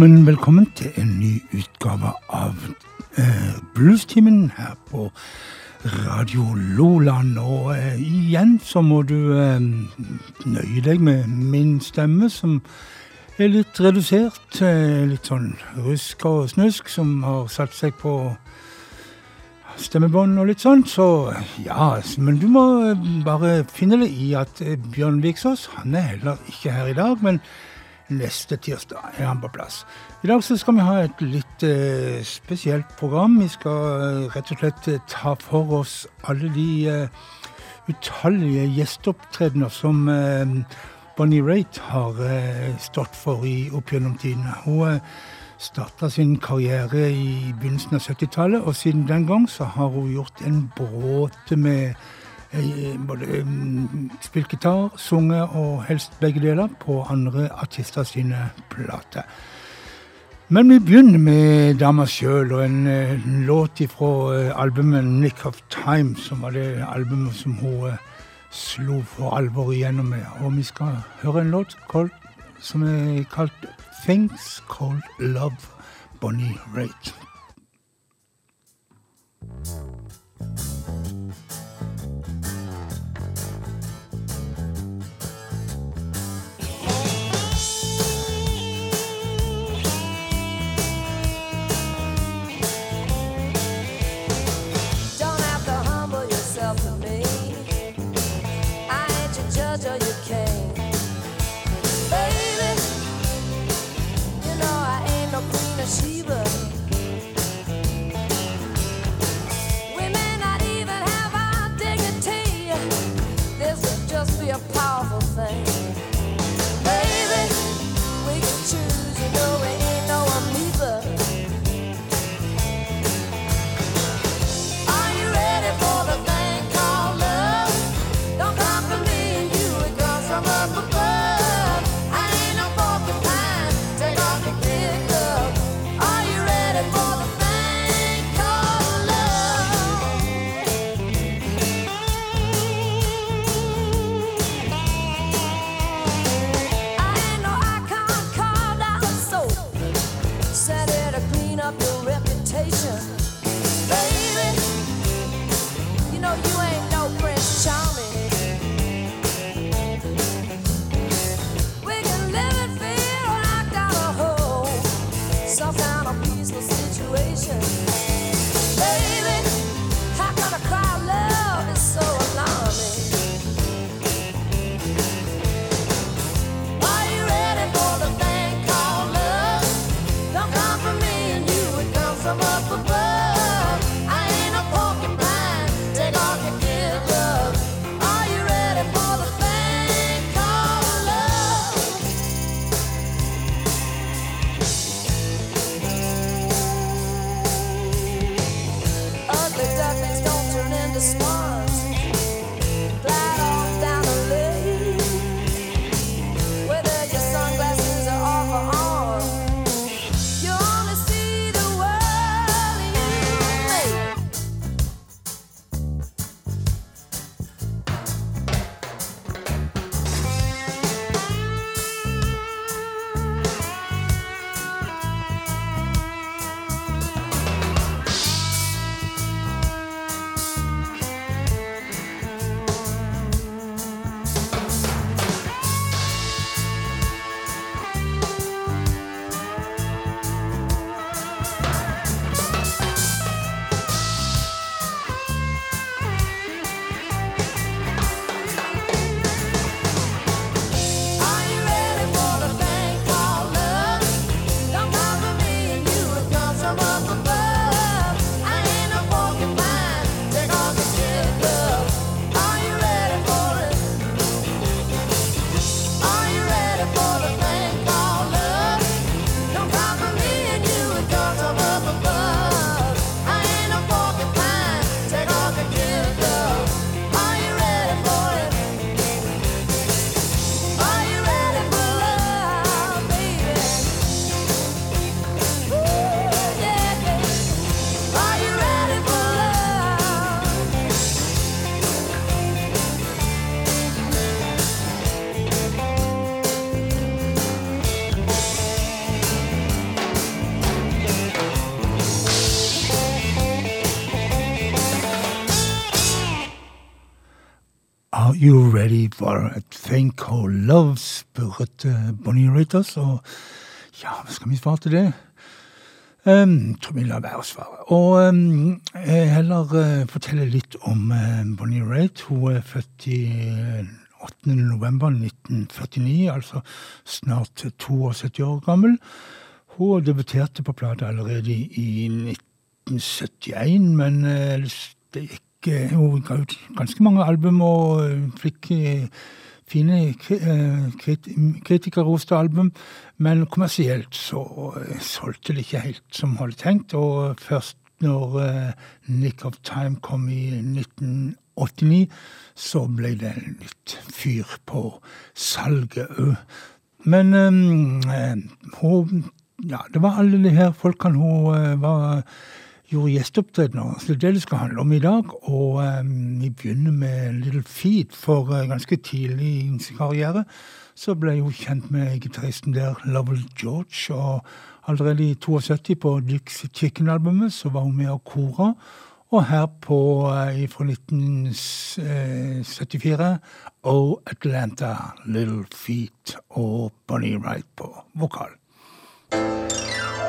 Velkommen, velkommen til en ny utgave av eh, Bluestimen her på Radio Loland. Og eh, igjen så må du eh, nøye deg med min stemme, som er litt redusert. Eh, litt sånn rusk og snusk, som har satt seg på stemmebånd og litt sånn. Så ja, men du må bare finne det i at eh, Bjørn Viksås, han er heller ikke her i dag. men Neste tirsdag er han på plass. I dag så skal vi ha et litt eh, spesielt program. Vi skal eh, rett og slett eh, ta for oss alle de eh, utallige gjesteopptredener som eh, Bonnie Raitt har eh, stått for i opp gjennom tidene. Hun starta sin karriere i begynnelsen av 70-tallet, og siden den gang så har hun gjort en bråte med Eh, både mm, spilt gitar, sunget og helst begge deler på andre artister sine plater. Men vi begynner med dama sjøl og en, eh, låt fra eh, albumet 'Nick of Time', som var det albumet som hun slo for alvor igjennom med. Og vi skal høre en låt called, som er kalt 'Things Called Love', Bonnie Raitt. brother. the spot. Ready for a Thing Called Love? spurte Bonnie Raiters. Og ja, hva skal vi svare til det? Um, tror vi lar være å svare. Og um, heller uh, fortelle litt om uh, Bonnie Raitt. Hun er født i 8. november 1949, altså snart 72 år gammel. Hun debuterte på plate allerede i 1971, men uh, det gikk hun ga ut ganske mange album og eh, fikk eh, fine eh, kritikerroste album. Men kommersielt så solgte det ikke helt som hun hadde tenkt. Og først når Nick of Time kom i 1989, så ble det litt fyr på salget òg. Men um, hun Ja, det var alle de her folkene hun var gjorde gjesteopptredener. Så det er det det skal handle om i dag. Og um, vi begynner med Little Feet, for uh, ganske tidlig i sin karriere så ble hun kjent med gitaristen der, Lovell George. Og allerede i 72 på Dixie Chicken-albumet så var hun med og kora. Og her på uh, fra 1974 Oh Atlanta, Little Feet og Bonnie Wright på vokal. Oh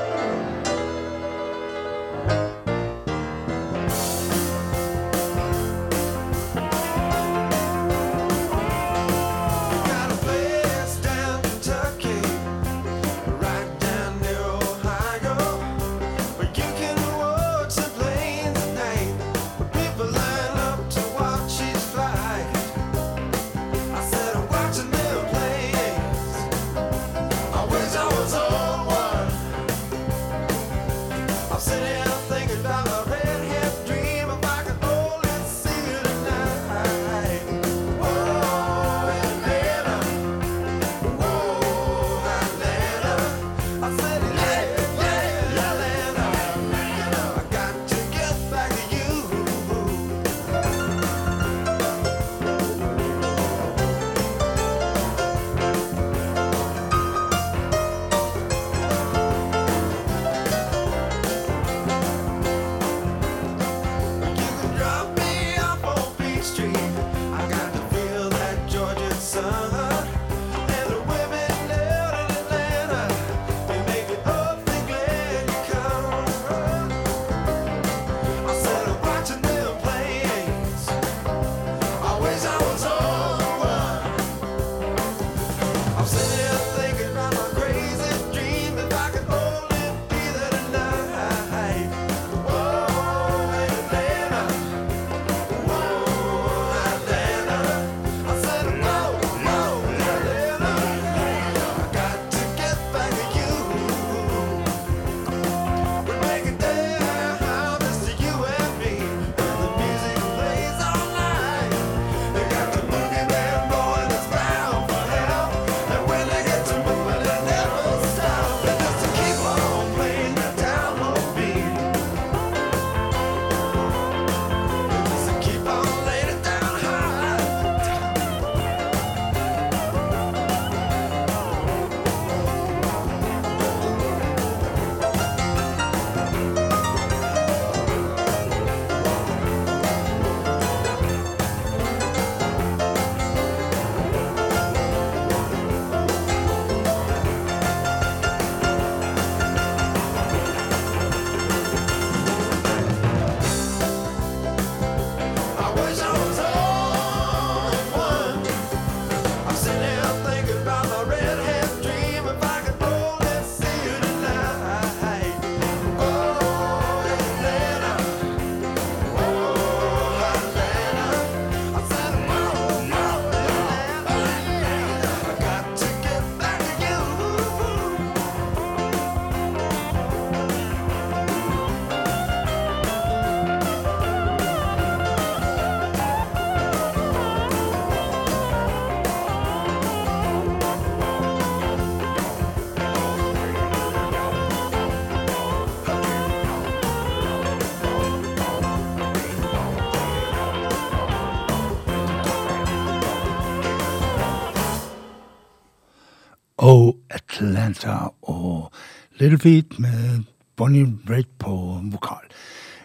Atlanta og Little Feet med Bonnie Raitt på vokal.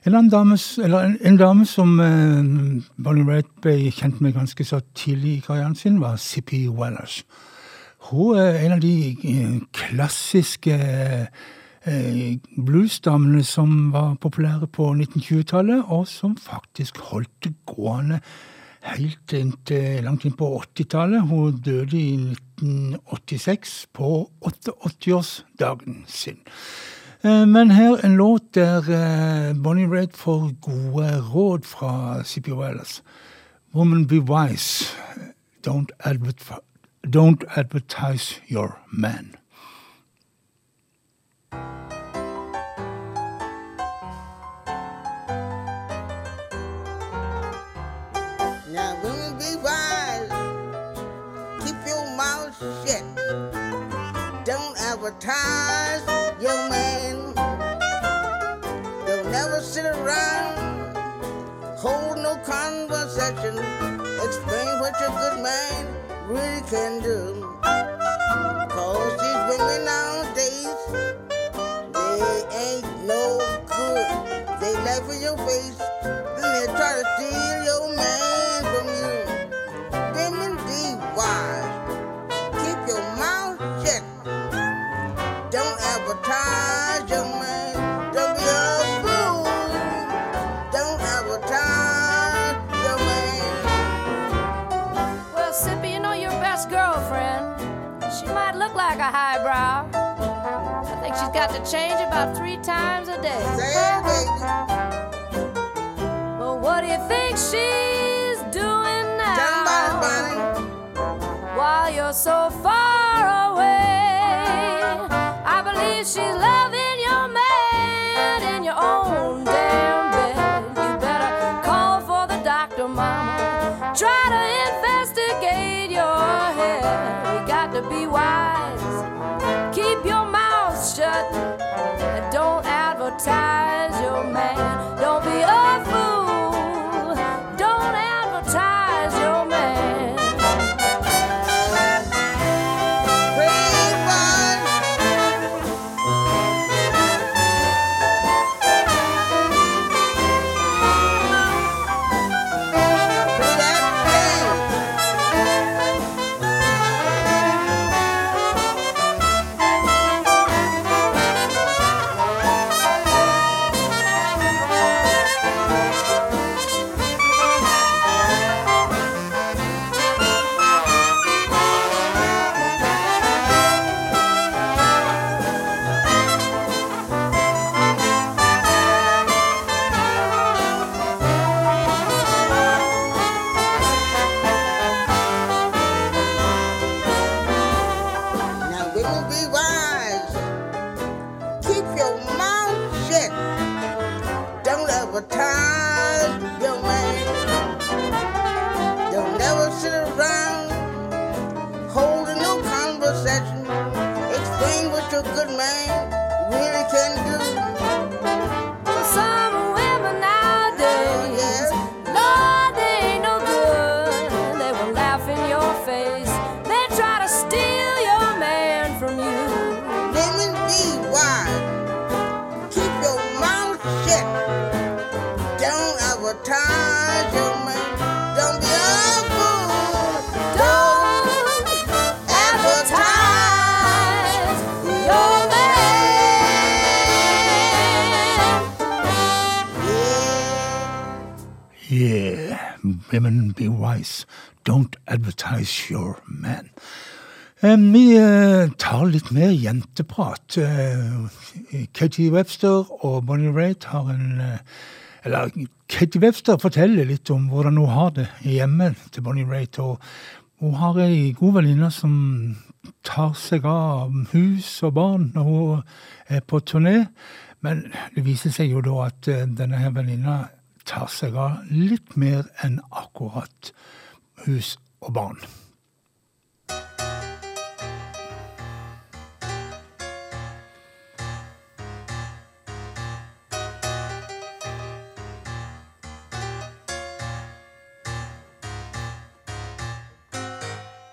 En, dame, en, en dame som eh, Bonnie Raitt ble kjent med ganske så tidlig i karrieren sin, var Zippy Wellers. Hun er en av de eh, klassiske eh, bluesdamene som var populære på 1920-tallet, og som faktisk holdt det gående helt inntil langt inn på 80-tallet. Hun døde i 1986, på 88-årsdagen sin. Eh, men her en låt der eh, Bonnie Redd får gode råd fra C.P. Wallace. Woman be wise. Don't, adver don't advertise your man. Advertise young man. They'll never sit around, hold no conversation, explain what your good man really can do. Cause these women nowadays, they ain't no good. They laugh in your face, then they try to steal your man got to change about three times a day. Say baby. Well, what do you think she's doing now? While you're so far away I believe she's loving time. Advertise your man. Vi eh, tar litt mer jenteprat. Eh, Katie Webster og Bonnie Raitt har en eh, Eller Katie Webster forteller litt om hvordan hun har det hjemme til Bonnie Raitt. Og hun har ei god venninne som tar seg av hus og barn når hun er på turné. Men det viser seg jo da at denne her venninna tar seg av litt mer enn akkurat hus og barn.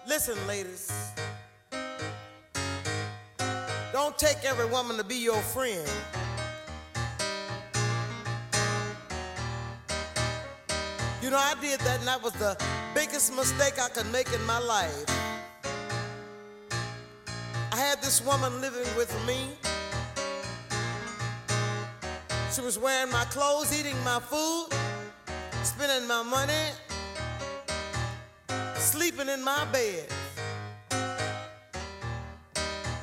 Listen, ladies. Don't take every woman to be your friend. Know, I did that, and that was the biggest mistake I could make in my life. I had this woman living with me. She was wearing my clothes, eating my food, spending my money, sleeping in my bed.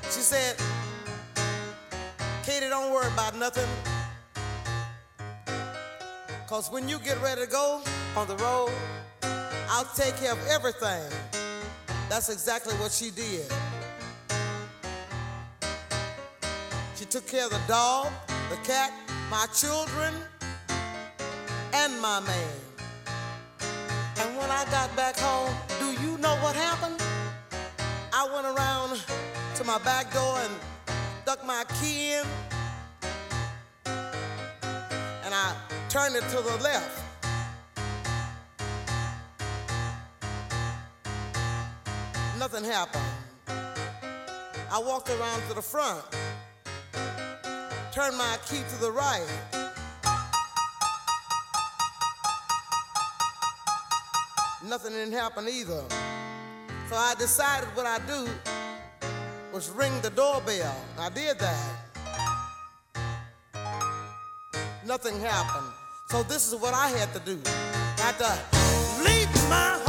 She said, Katie, don't worry about nothing. Because when you get ready to go on the road, I'll take care of everything. That's exactly what she did. She took care of the dog, the cat, my children, and my man. And when I got back home, do you know what happened? I went around to my back door and stuck my key in, and I turned it to the left. Nothing happened. I walked around to the front, turned my key to the right. Nothing didn't happen either. So I decided what I'd do was ring the doorbell. I did that. Nothing happened. So this is what I had to do. I had to leave my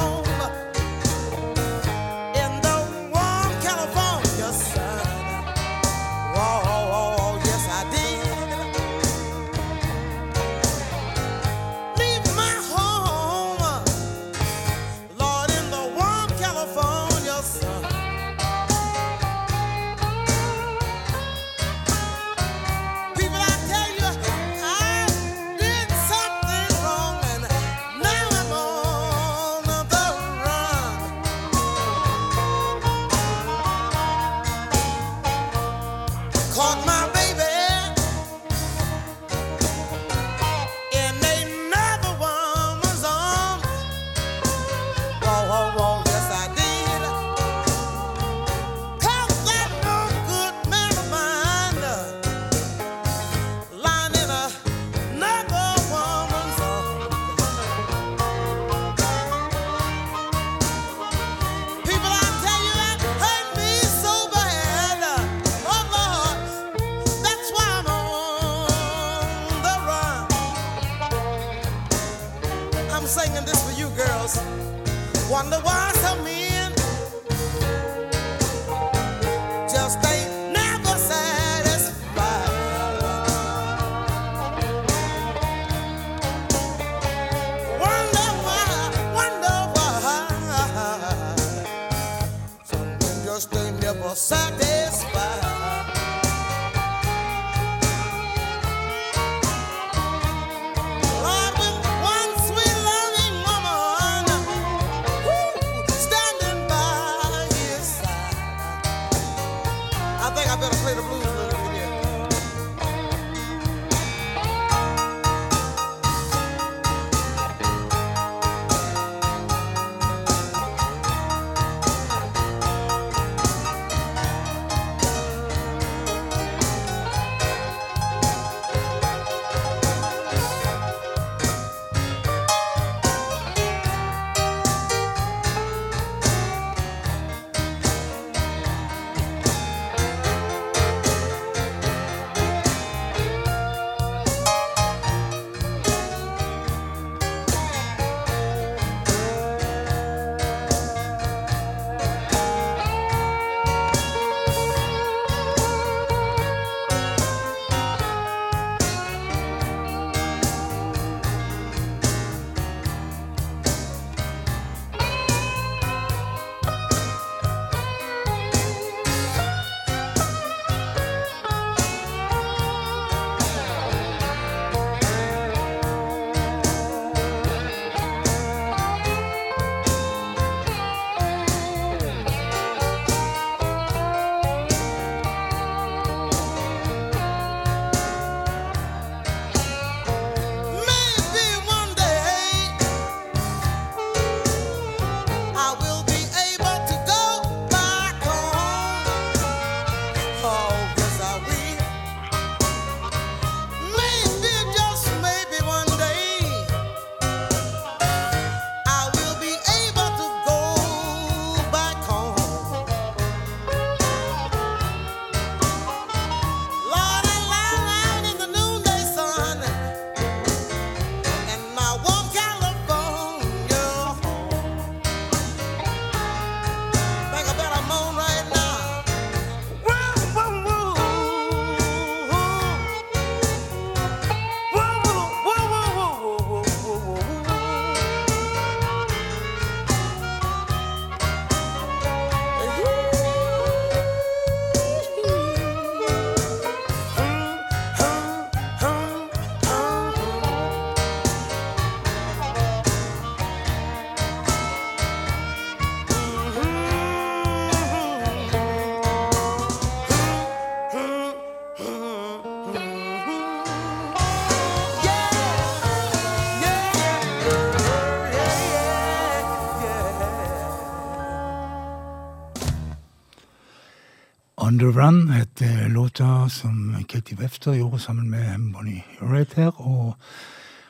the Run heter låta som Katie Wefter gjorde sammen med Bonnie Raitt her. Og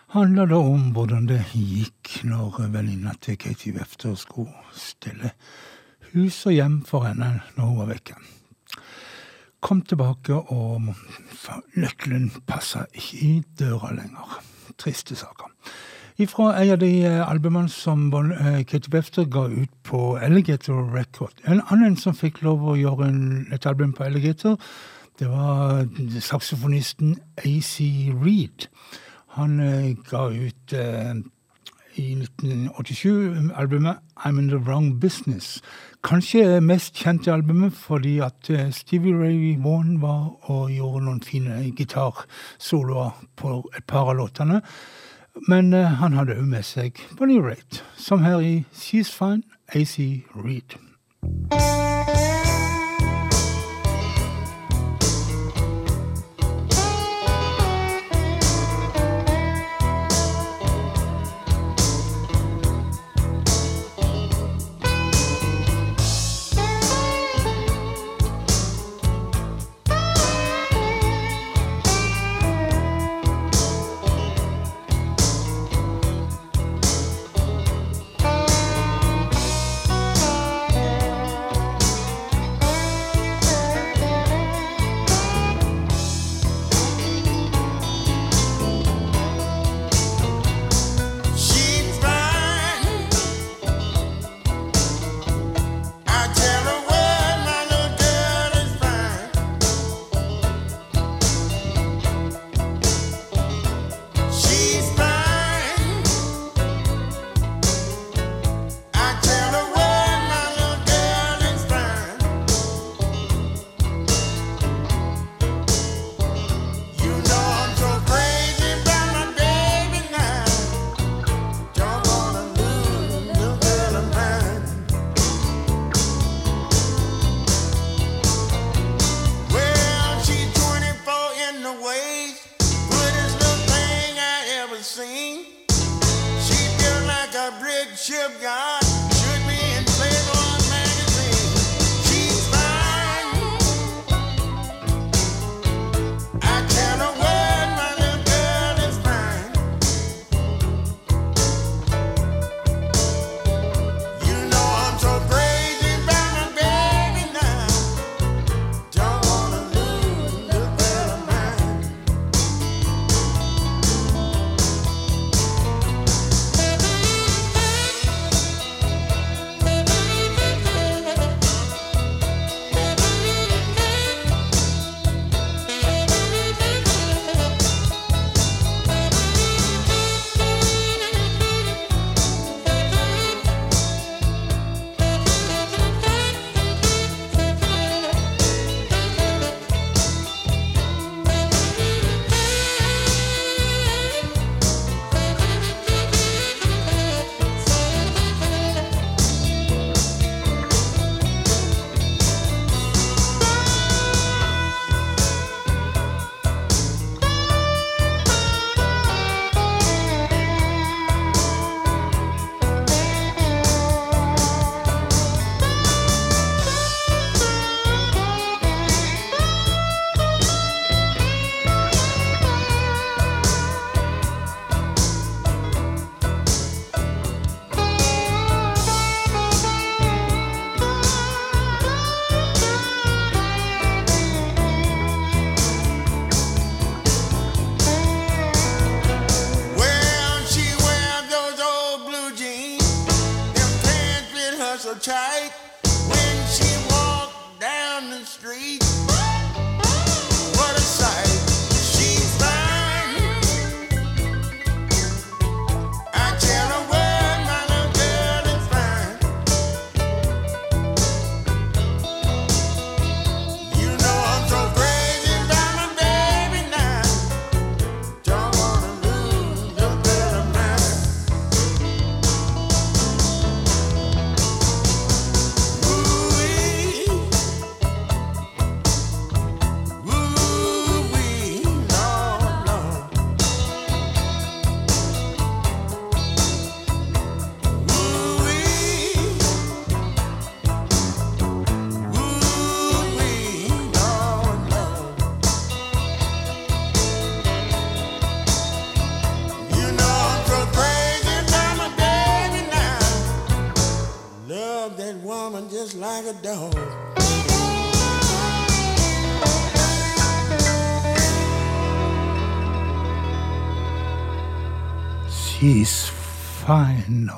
handler da om hvordan det gikk når venninna til Katie Wefter skulle stille hus og hjem for henne når hun var vekke. Kom tilbake, og nøkkelen passa ikke i døra lenger. Triste saker. Ifra en av de eh, albumene som eh, Katie Webster ga ut på Alligator Record. En annen som fikk lov å gjøre en, et album på Alligator, det var saksofonisten AC Reed. Han uh, ga ut uh, i 1987 albumet I'm In The Wrong Business. Kanskje mest kjente albumet fordi at Stevie Ray Vaughan var og gjorde noen fine gitarsoloer på et par av låtene. Men uh, han hadde òg med seg Bonnie Raitt, som her i She's Fine, AC Reed.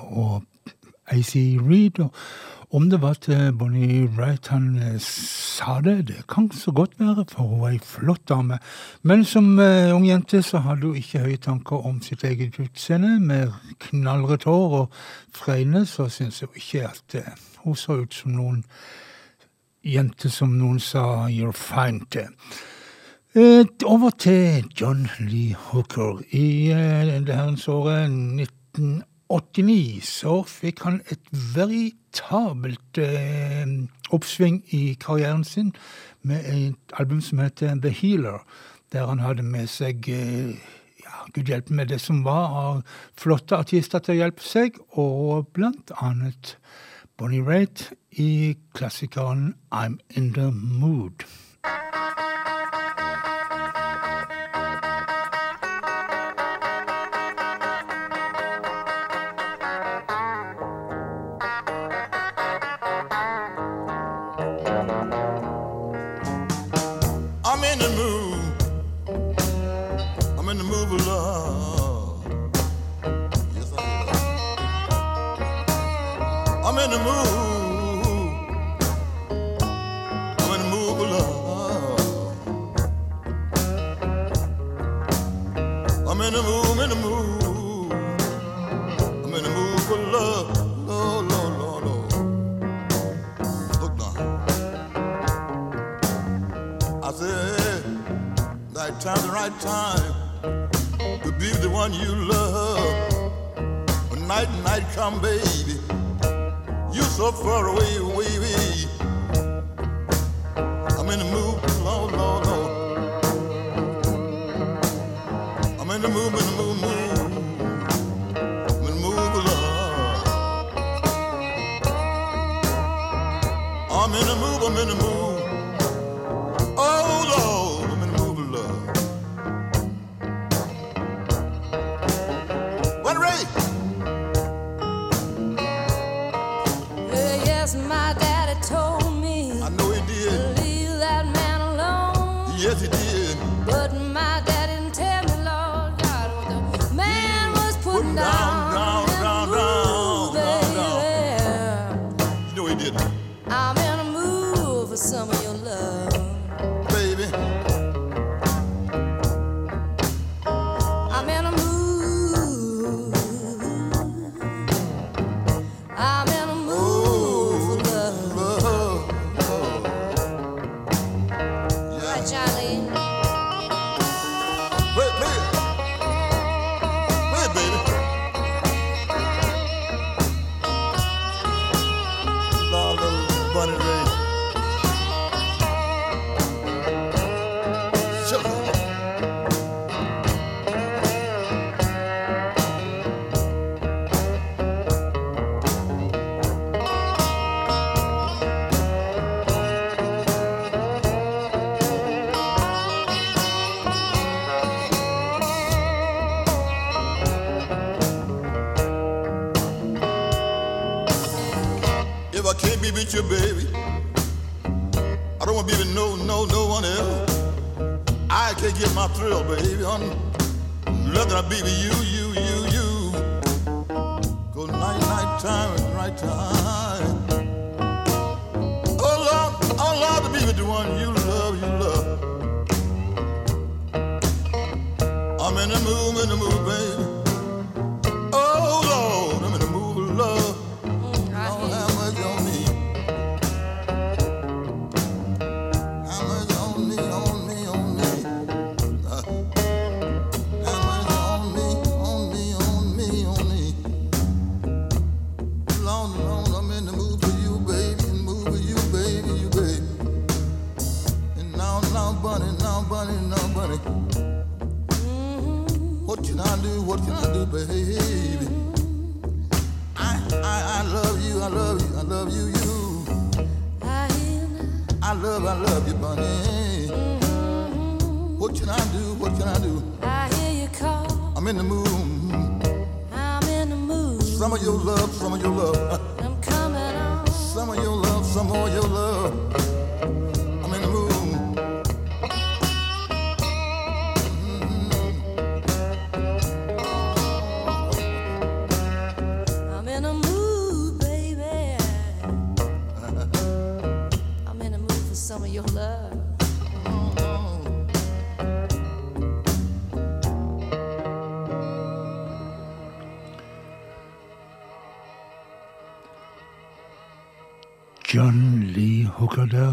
og AC Reed. Og om det var til Bonnie Wright han eh, sa det, det kan så godt være, for hun er ei flott dame. Men som uh, ung jente så hadde hun ikke høye tanker om sitt eget utseende. Med knallrødt hår og fregne så syns hun ikke at uh, hun så ut som noen jente som noen sa 'you're fine' til. Over til John Lee Hooker. I det herrens året 1980 1989 så fikk han et veritabelt eh, oppsving i karrieren sin med et album som heter The Healer, der han hadde med seg eh, ja, Gud hjelpe meg, det som var av flotte artister til å hjelpe seg, og blant annet Bonnie Raitt i klassikeren I'm In The Mood.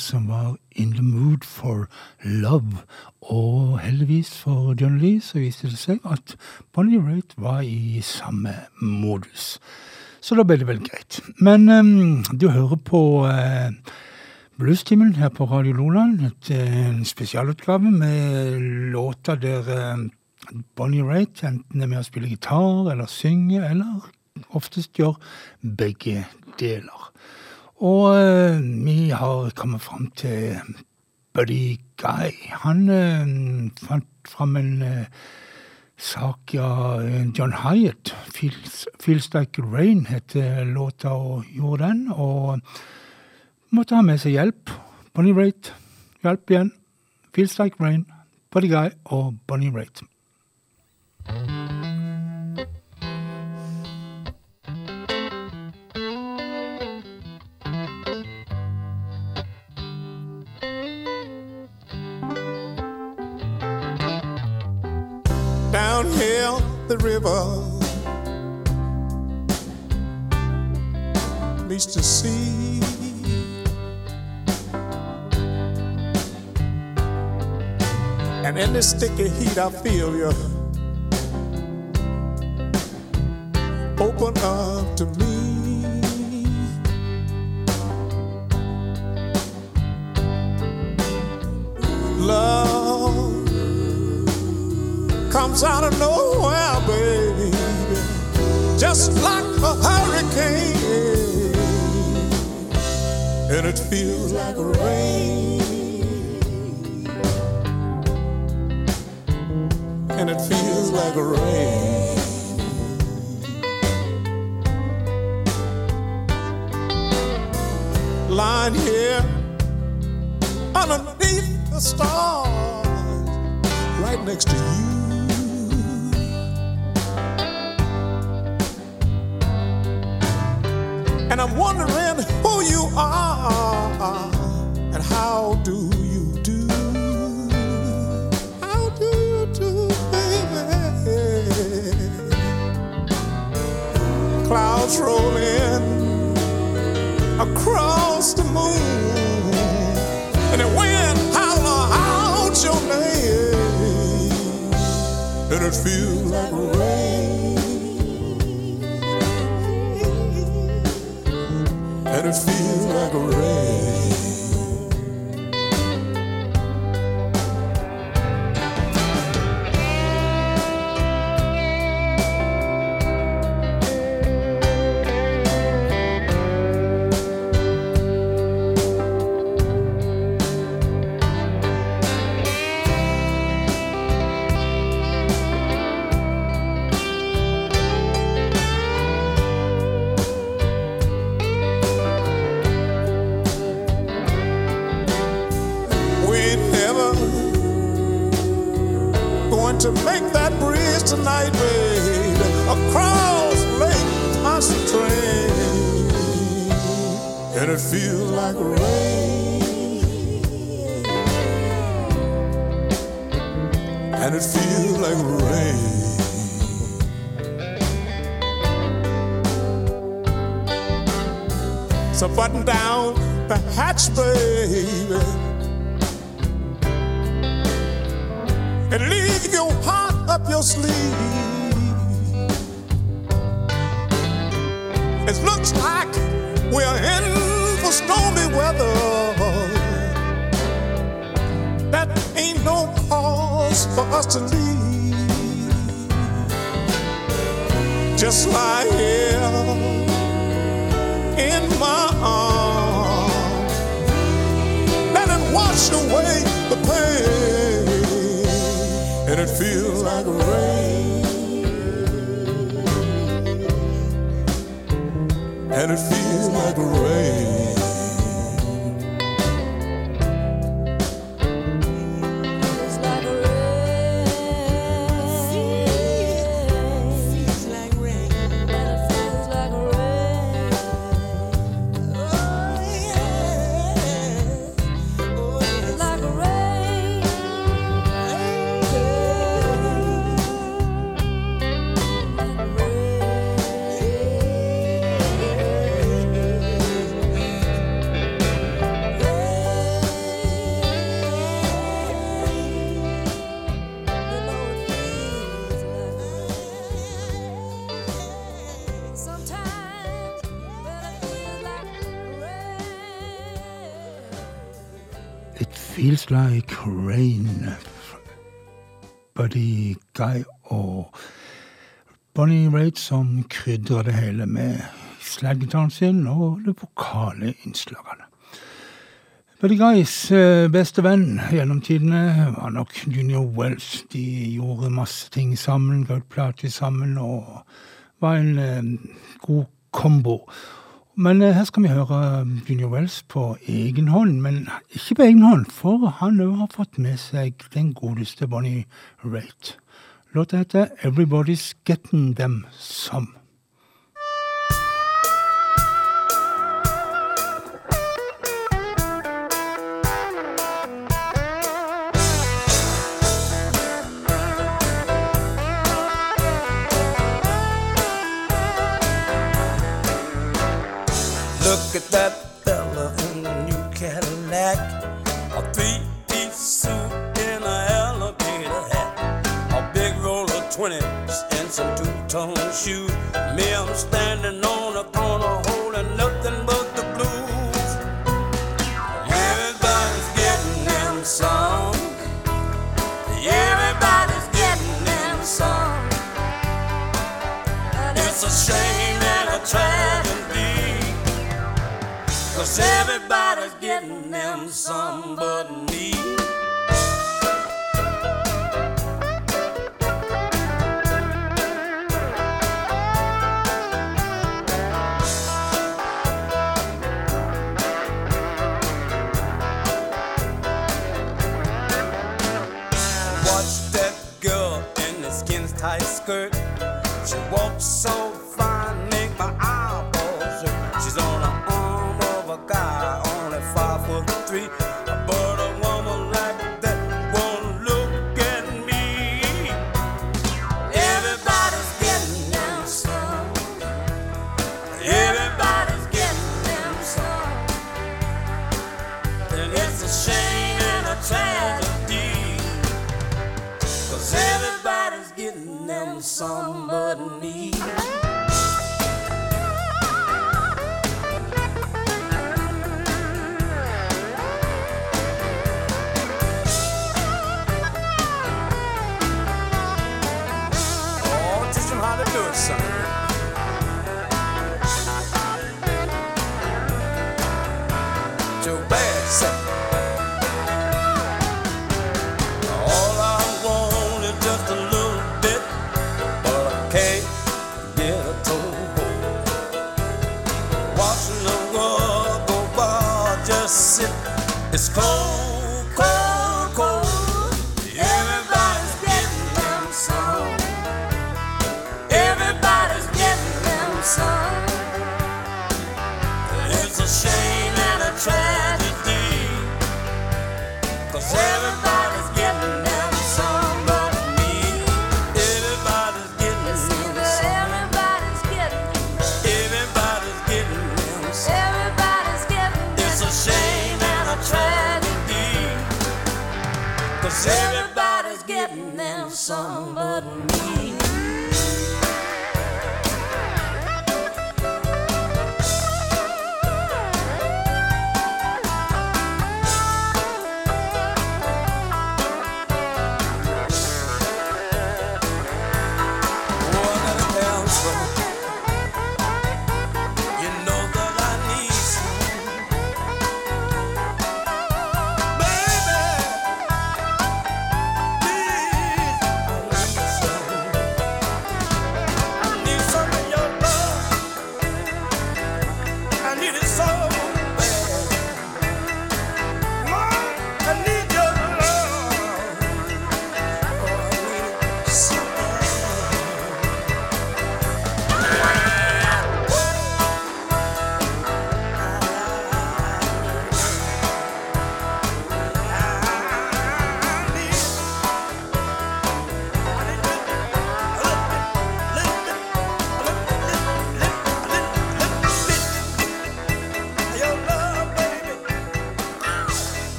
Som var in the mood for love. Og heldigvis for John Lee så viste det seg at Bonnie Raitt var i samme modus. Så da ble det vel greit. Men um, du hører på eh, Bluestimen her på Radio Loland. Et, eh, en spesialutgave med låter der uh, Bonnie Raitt enten er med å spille gitar eller synge, eller oftest gjør begge deler. Og eh, vi har kommet fram til Buddy Guy. Han eh, fant fram en eh, sak av John Hyatt. Feels Like Rain heter låta, og gjorde den. Og måtte ha med seg hjelp. Bonnie Raitt. Hjelp igjen. Feels Like Rain. Buddy Guy og Bonnie Raitt. Down here the river meets the sea. And in this sticky heat, I feel you open up to me. Comes out of nowhere, baby, just like a hurricane, and it feels like a rain, and it feels like a rain. Lying here underneath the stars, right next to you. I'm wondering who you are and how do you do? How do you do, baby? Clouds rolling across the moon, and the wind holler out your name, and it feels like rain. feel like rain. Feels Like Rain. Buddy Guy og Bonnie Raitt som krydrer det hele med slagitaren sin og de vokale innslagene. Buddy Guys eh, beste venn gjennom tidene var nok Junior Wells. De gjorde masse ting sammen, ga ut plater sammen og var en eh, god kombo. Men eh, her skal vi høre Junior Wells på egen hånd. Men ikke på egen hånd, for han òg har fått med seg den godeste Bonnie Raitt. Låta heter 'Everybody's Getting Them Some'. Two-tone. Me, I'm standing on the corner holding nothing but the blues. Everybody's getting them some. Everybody's getting them some. It's a shame and a tragedy. Cause everybody's getting them some but me. Foot. But a woman like that won't look at me. Everybody's getting them some. Everybody's getting them some. And it's a shame and a tragedy. Cause everybody's getting them some but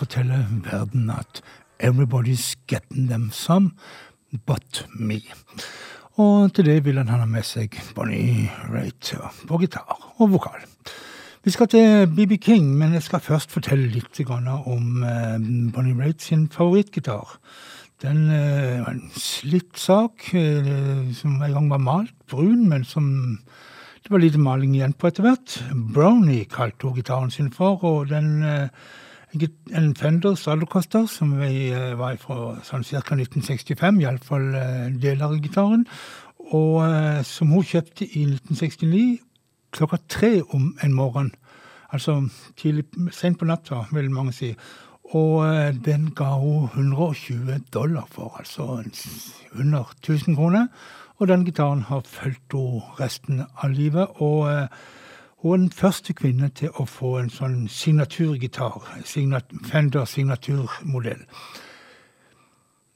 fortelle verden at 'Everybody's Getting Them Some But Me'. Og til det vil han ha med seg Bonnie Raitt på gitar og vokal. Vi skal til BB King, men jeg skal først fortelle litt om eh, Bonnie Raitt sin favorittgitar. Den eh, var en slitt sak eh, som en gang var malt brun, men som det var lite maling igjen på etter hvert. Brownie kalte hun gitaren sin for, og den en Fender Stratocaster som var fra sånn ca. 1965, iallfall deler av gitaren. Og som hun kjøpte i 1969 klokka tre om en morgen. Altså tidlig, sent på natta, vil mange si. Og den ga hun 120 dollar for, altså under 1000 kroner. Og den gitaren har fulgt henne resten av livet. Og hun er den første kvinne til å få en sånn signaturgitar. Signat, Fender signaturmodell.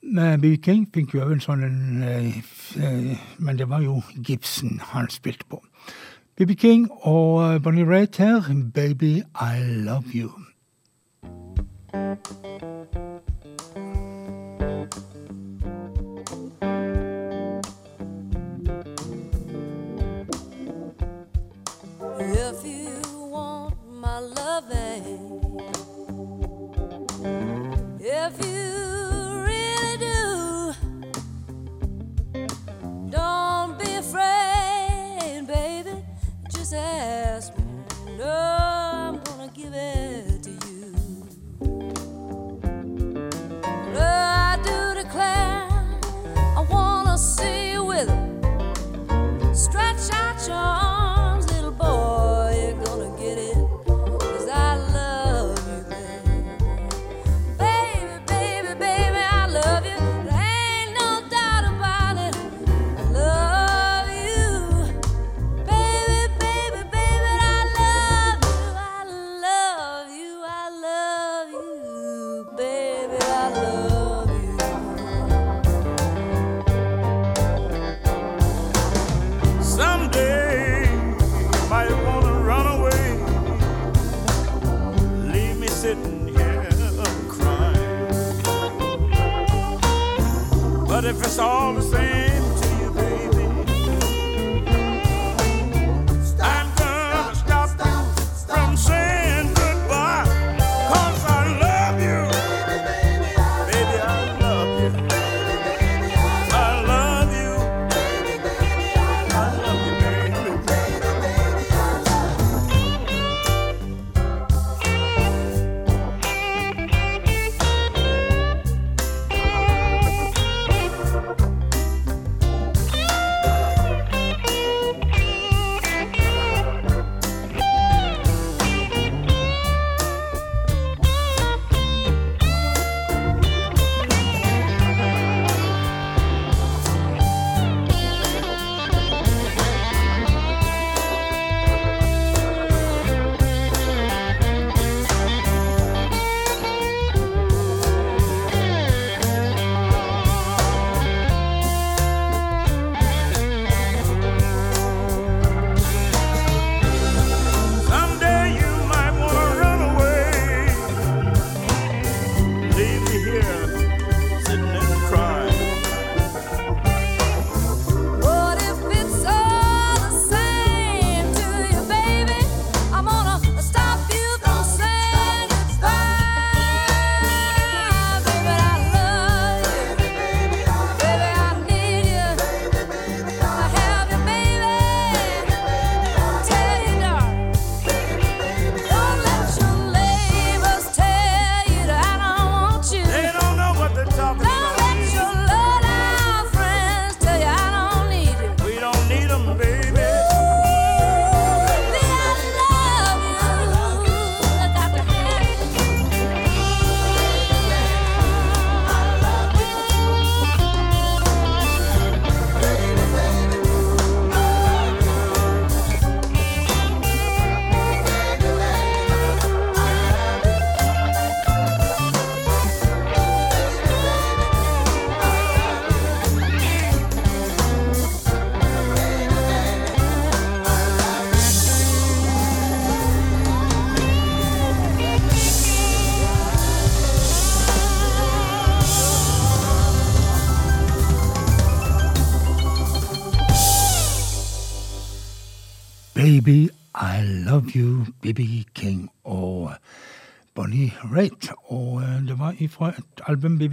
B.B. King fikk jo òg en sånn en, Men det var jo Gibson han spilte på. B.B. King og Bonnie Raitt her, 'Baby I Love You'. Just. No, oh, I'm gonna give it to you. No, I do declare, I wanna see you with it. Stretch out your all the same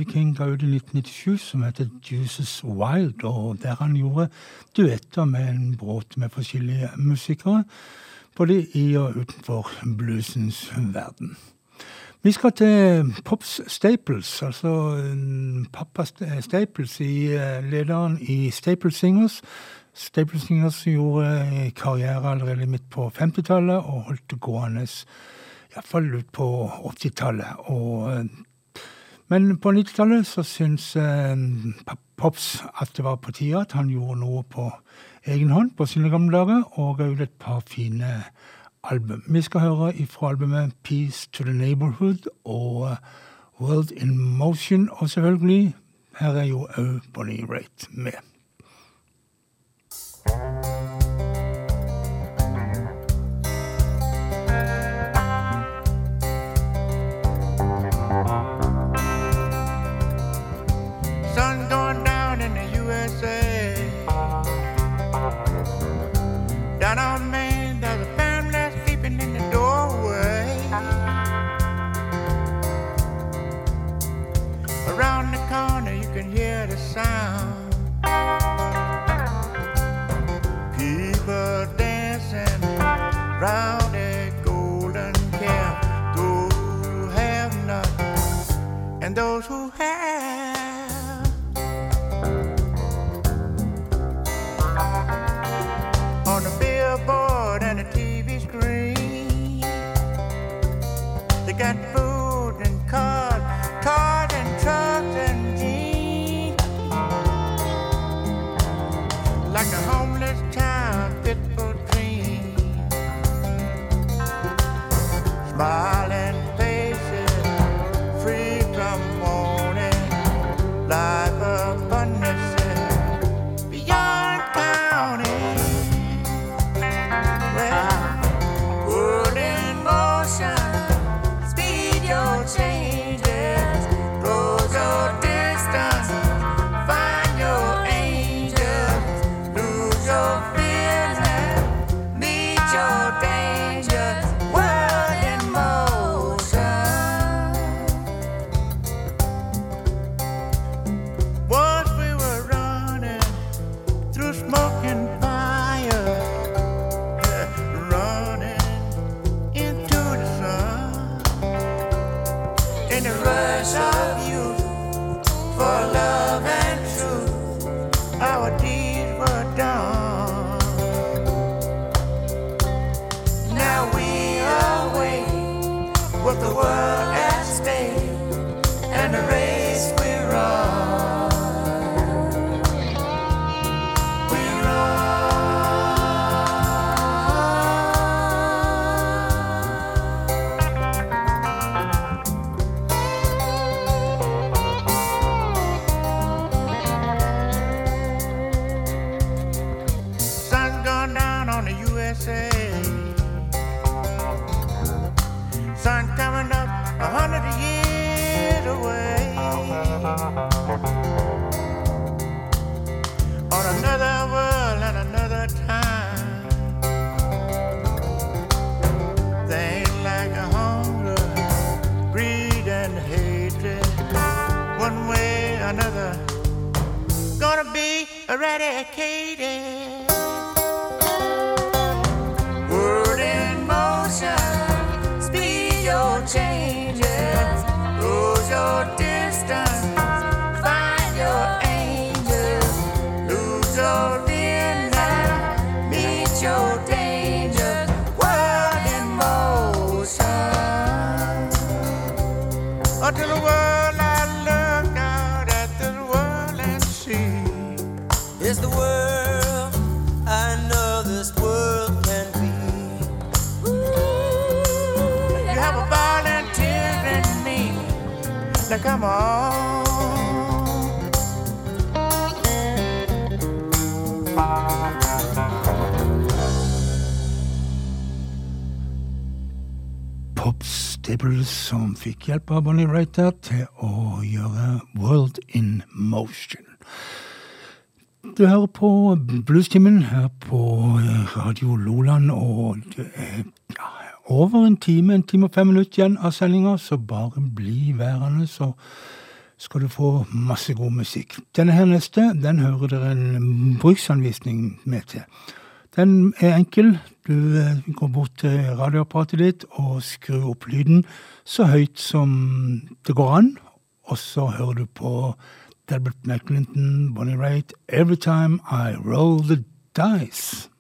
King ga ut i 1997 som heter Juices Wild', og der han gjorde duetter med en bråt med forskjellige musikere, både i og utenfor bluesens verden. Vi skal til øh, Pops Staples, altså øh, pappa øh, Staples, i lederen i Staples Singers. Staples Singers gjorde karriere allerede midt på 50-tallet og holdt det gående iallfall ut på 80-tallet. Og men på 90-tallet så syntes eh, Pops at det var på tide at han gjorde noe på egen hånd på sine gamle dager, og ga ut et par fine album. Vi skal høre ifra albumet Peace to the Neighborhood og eh, World in Motion, og selvfølgelig her er jo òg Bonnie Raitt med. Pop som fikk hjelp av Bonnie Writer til å gjøre World in Motion. Du hører på Bluestimen her på eh, Radio Loland, og det er ja, over en time, en time og fem minutter igjen av sendinga, så bare bli værende, så skal du få masse god musikk. Denne her neste den hører dere en bruksanvisning med til. Den er enkel. Du eh, går bort til radioapparatet ditt og skrur opp lyden så høyt som det går an, og så hører du på Delbert McClinton, Bonnie Raitt, Every Time I Roll the Dice.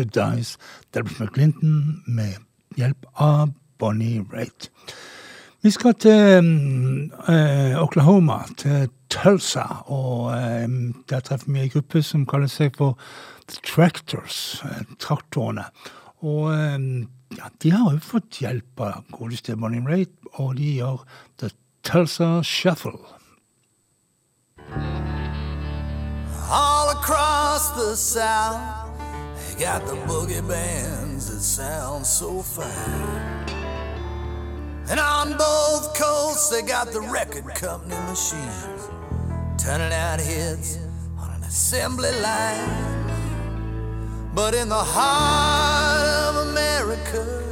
I Dies, Delbert McClinton med hjelp av Bonnie Raitt. Vi skal til eh, Oklahoma, til Tulsa, og eh, der treffer vi ei gruppe som kaller seg for The Tractors, eh, traktorene. Og ja, de har jo fått hjelp av godeste Bonnie Raitt, og de gjør The Tulsa Shuffle. All across the South, they got the boogie bands that sound so fine. And on both coasts, they got the record company machines turning out hits on an assembly line. But in the heart of America,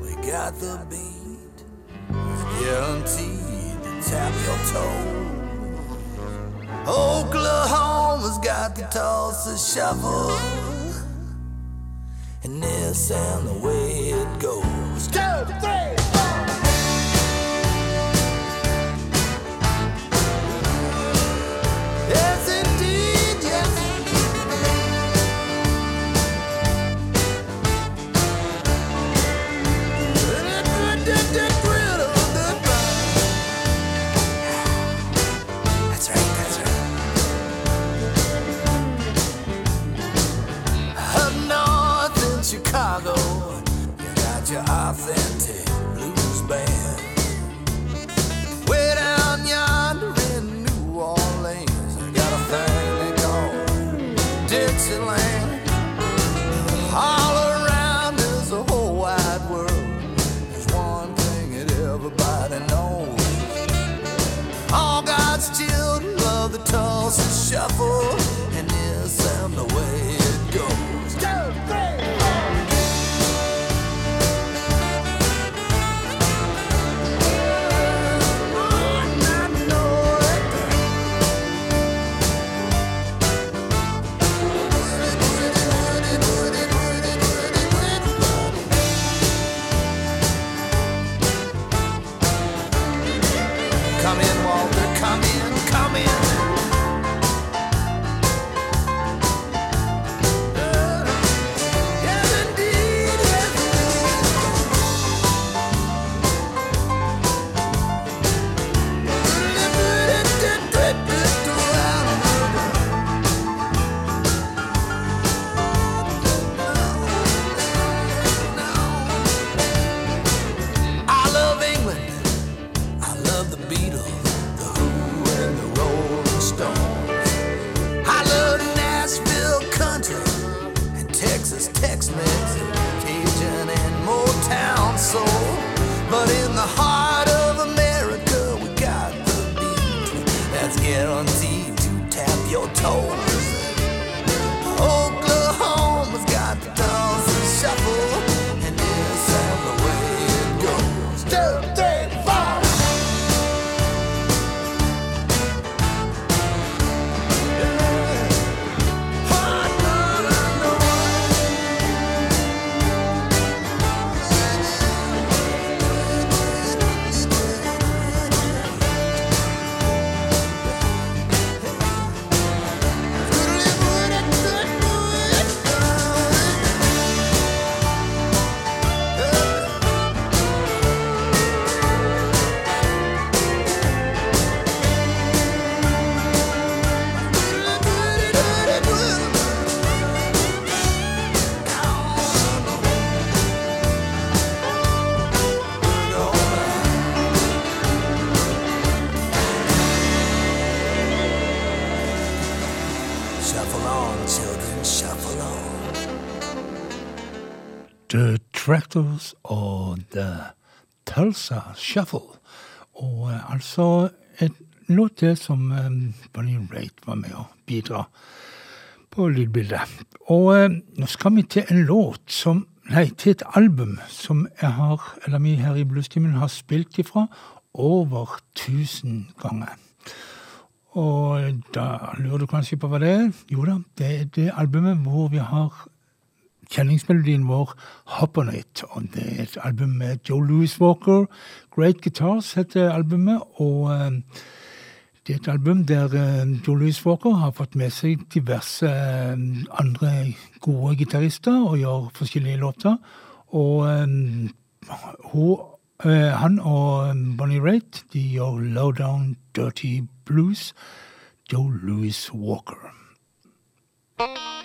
we got the beat, guaranteed to tap your toe. Oklahoma's got the Tulsa shuffle, and this and the way it goes. Two, three, four. You your authentic blues band. Way down yonder in New Orleans, I got a thing they call Dixieland. All around is the whole wide world. There's one thing that everybody knows. All God's children love the Tulsa Shuffle, The og The Tulsa Shuffle. Og eh, altså et låt til som eh, Bonnie Raitt var med å bidra på lydbildet. Og eh, nå skal vi til en låt som Nei, til et album som jeg har, eller vi her i Bluestimen har spilt ifra over tusen ganger. Og da lurer du kanskje på hva det er? Jo da, det er det albumet hvor vi har kjenningsmelodien vår 'Hop On It'. Og det er et album med Joe Louis Walker. 'Great Guitars' heter albumet. og... Eh, det er et album der eh, Joe Louis Walker har fått med seg diverse eh, andre gode gitarister og gjør forskjellige låter. Og han og Bonnie Raitt de gjør lowdown dirty blues. Joe Louis Walker. thank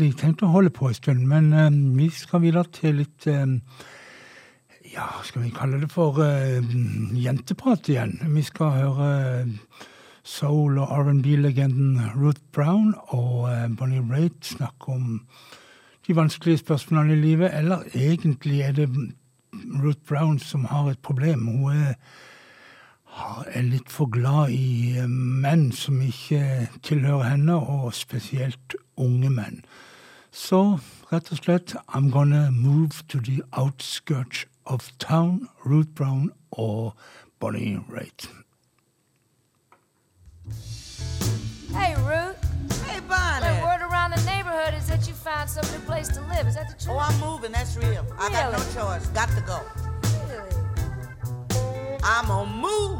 hadde tenkt å holde på en stund. Men eh, vi skal videre til litt eh, Ja, skal vi kalle det for eh, jenteprat igjen? Vi skal høre eh, soul- og R&B-legenden Ruth Brown og Bonnie Raitt snakke om de vanskelige spørsmålene i livet. Eller egentlig er det Ruth Brown som har et problem. Hun er er litt for glad i menn som ikke tilhører henne, og spesielt unge menn. Så rett og slett I'm gonna move to the outskirts of town. Ruth Brown og Bonnie Raitt. Hey, Ruth. Hey, Bonnie. The word around the neighborhood is that you found some new place to live. Is that the truth? Oh, I'm moving. That's real. I got no choice. Got to go. Really? I'm gonna move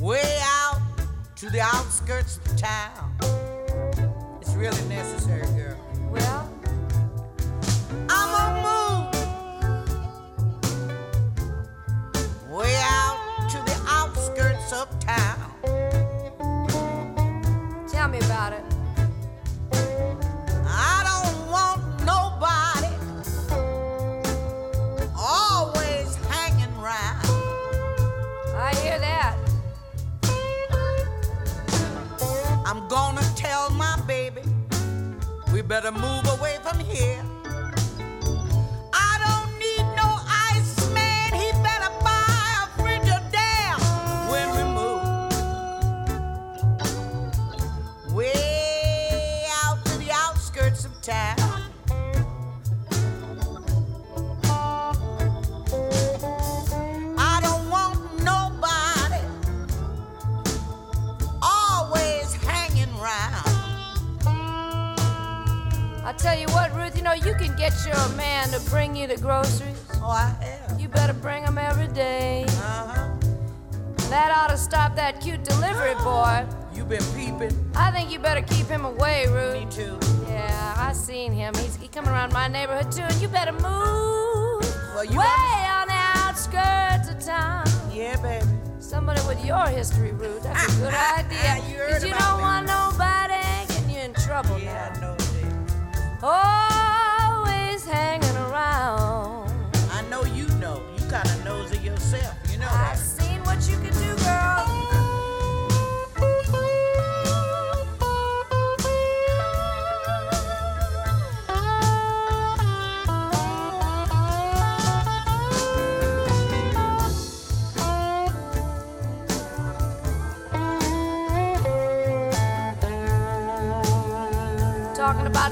way out to the outskirts of town. Really necessary, girl. Well, I'm gonna move way out to the outskirts of town. tell me about it. I don't want nobody always hanging round. I hear that. I'm gonna tell my baby we better move away from here. I tell you what, Ruth, you know, you can get your man to bring you the groceries. Oh, I am. You better bring them every day. Uh-huh. That ought to stop that cute delivery boy. You been peeping. I think you better keep him away, Ruth. Me too. Yeah, I seen him. He's he coming around my neighborhood too, and you better move Well, you way on the outskirts of town. Yeah, baby. Somebody with your history, Ruth. That's a ah, good ah, idea. Ah, you heard 'Cause you don't me. want nobody getting you're in trouble Yeah, now. Always hanging around. I know you know. You kind of knows it yourself. You know I've that. seen what you can do, girl.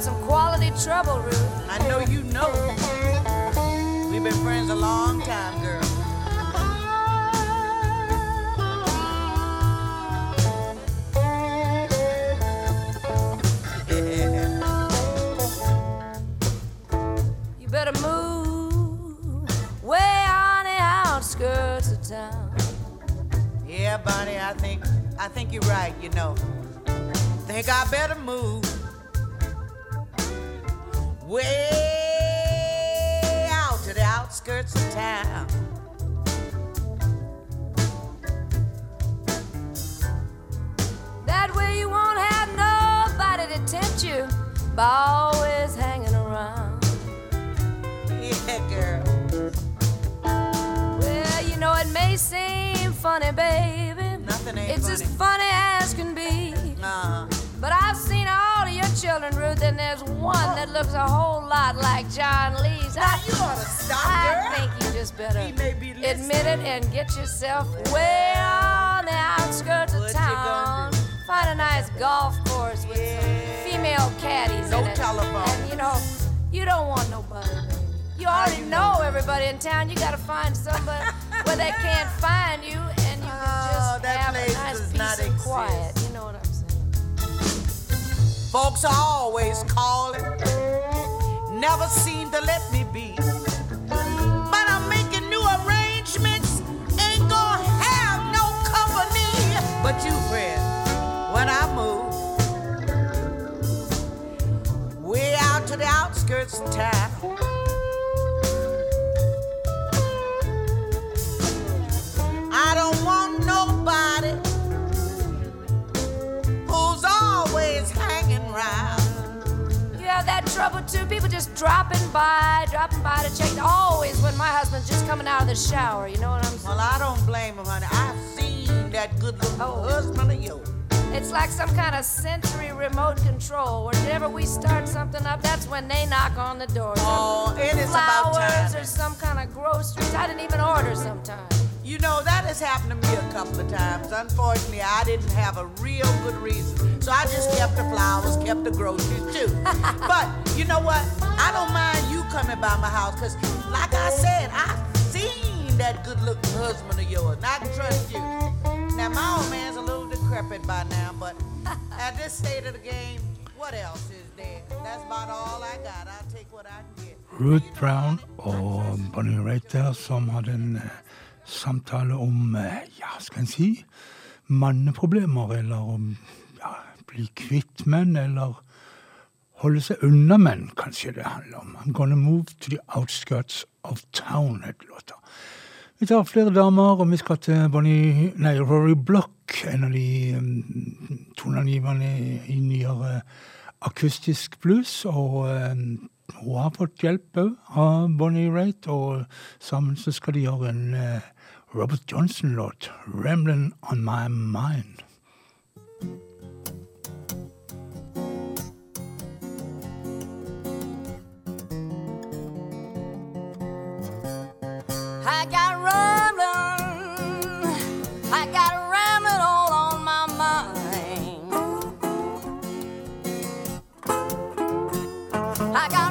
Some quality trouble, Ruth. I know you know. We've been friends a long time, girl. You better move way on the outskirts of town. Yeah, Bonnie, I think I think you're right, you know. Think I better move way out to the outskirts of town. That way you won't have nobody to tempt you by always hanging around. Yeah, girl. Well, you know, it may seem funny, baby. Nothing ain't It's funny. as funny as can be. Uh-huh. Children, Ruth, and there's one that looks a whole lot like John Lee's. Now you ought to stop, I girl. think you just better be admit it and get yourself way on the outskirts of town. Find a nice golf course with Yeah. some female caddies No in it. telephone. And you know, you don't want nobody. baby. You already know everybody in town. You got to find somebody where they can't find you, and you can Oh, just that have a nice not and exist. quiet. Folks are always calling, never seem to let me be. But I'm making new arrangements, ain't gonna have no company. But you, friend, when I move way out to the outskirts of town. I don't want trouble too. People just dropping by, dropping by to check. Always when my husband's just coming out of the shower. You know what I'm saying? Well, I don't blame him, honey. I've seen that good looking Oh. husband of yours. It's like some kind of sensory remote control. Whenever we start something up, that's when they knock on the door. Oh, it is about Flowers time. or some kind of groceries. I didn't even order sometimes. You know, that has happened to me a couple of times. Unfortunately, I didn't have a real good reason. So I just kept the flowers, kept the groceries too. but you know what? I don't mind you coming by my house because, like I said, I've seen that good looking husband of yours. And I can trust you. Now, my old man's a little decrepit by now, but at this state of the game, what else is there? That's about all I got. I'll take what I can get. Ruth Brown og Bonnie Raitt der, som hadde en eh, samtale om, eh, ja, skal en si, manneproblemer, eller om ja, bli kvitt menn, eller holde seg unna menn, kanskje det handler om. I'm gonna move to the outskirts of town, het låta. Vi tar flere damer, og vi skal til Bonnie, nei, Rory Block, en av de um, toneangiverne i nyere akustisk blues, og um, hun har fått hjelp òg av Bonnie Raitt, og sammen så skal de gjøre en eh, Robert Johnson-låt, 'Ramblin' On My Mind'. I got rambling, I got rambling all on my mind. I got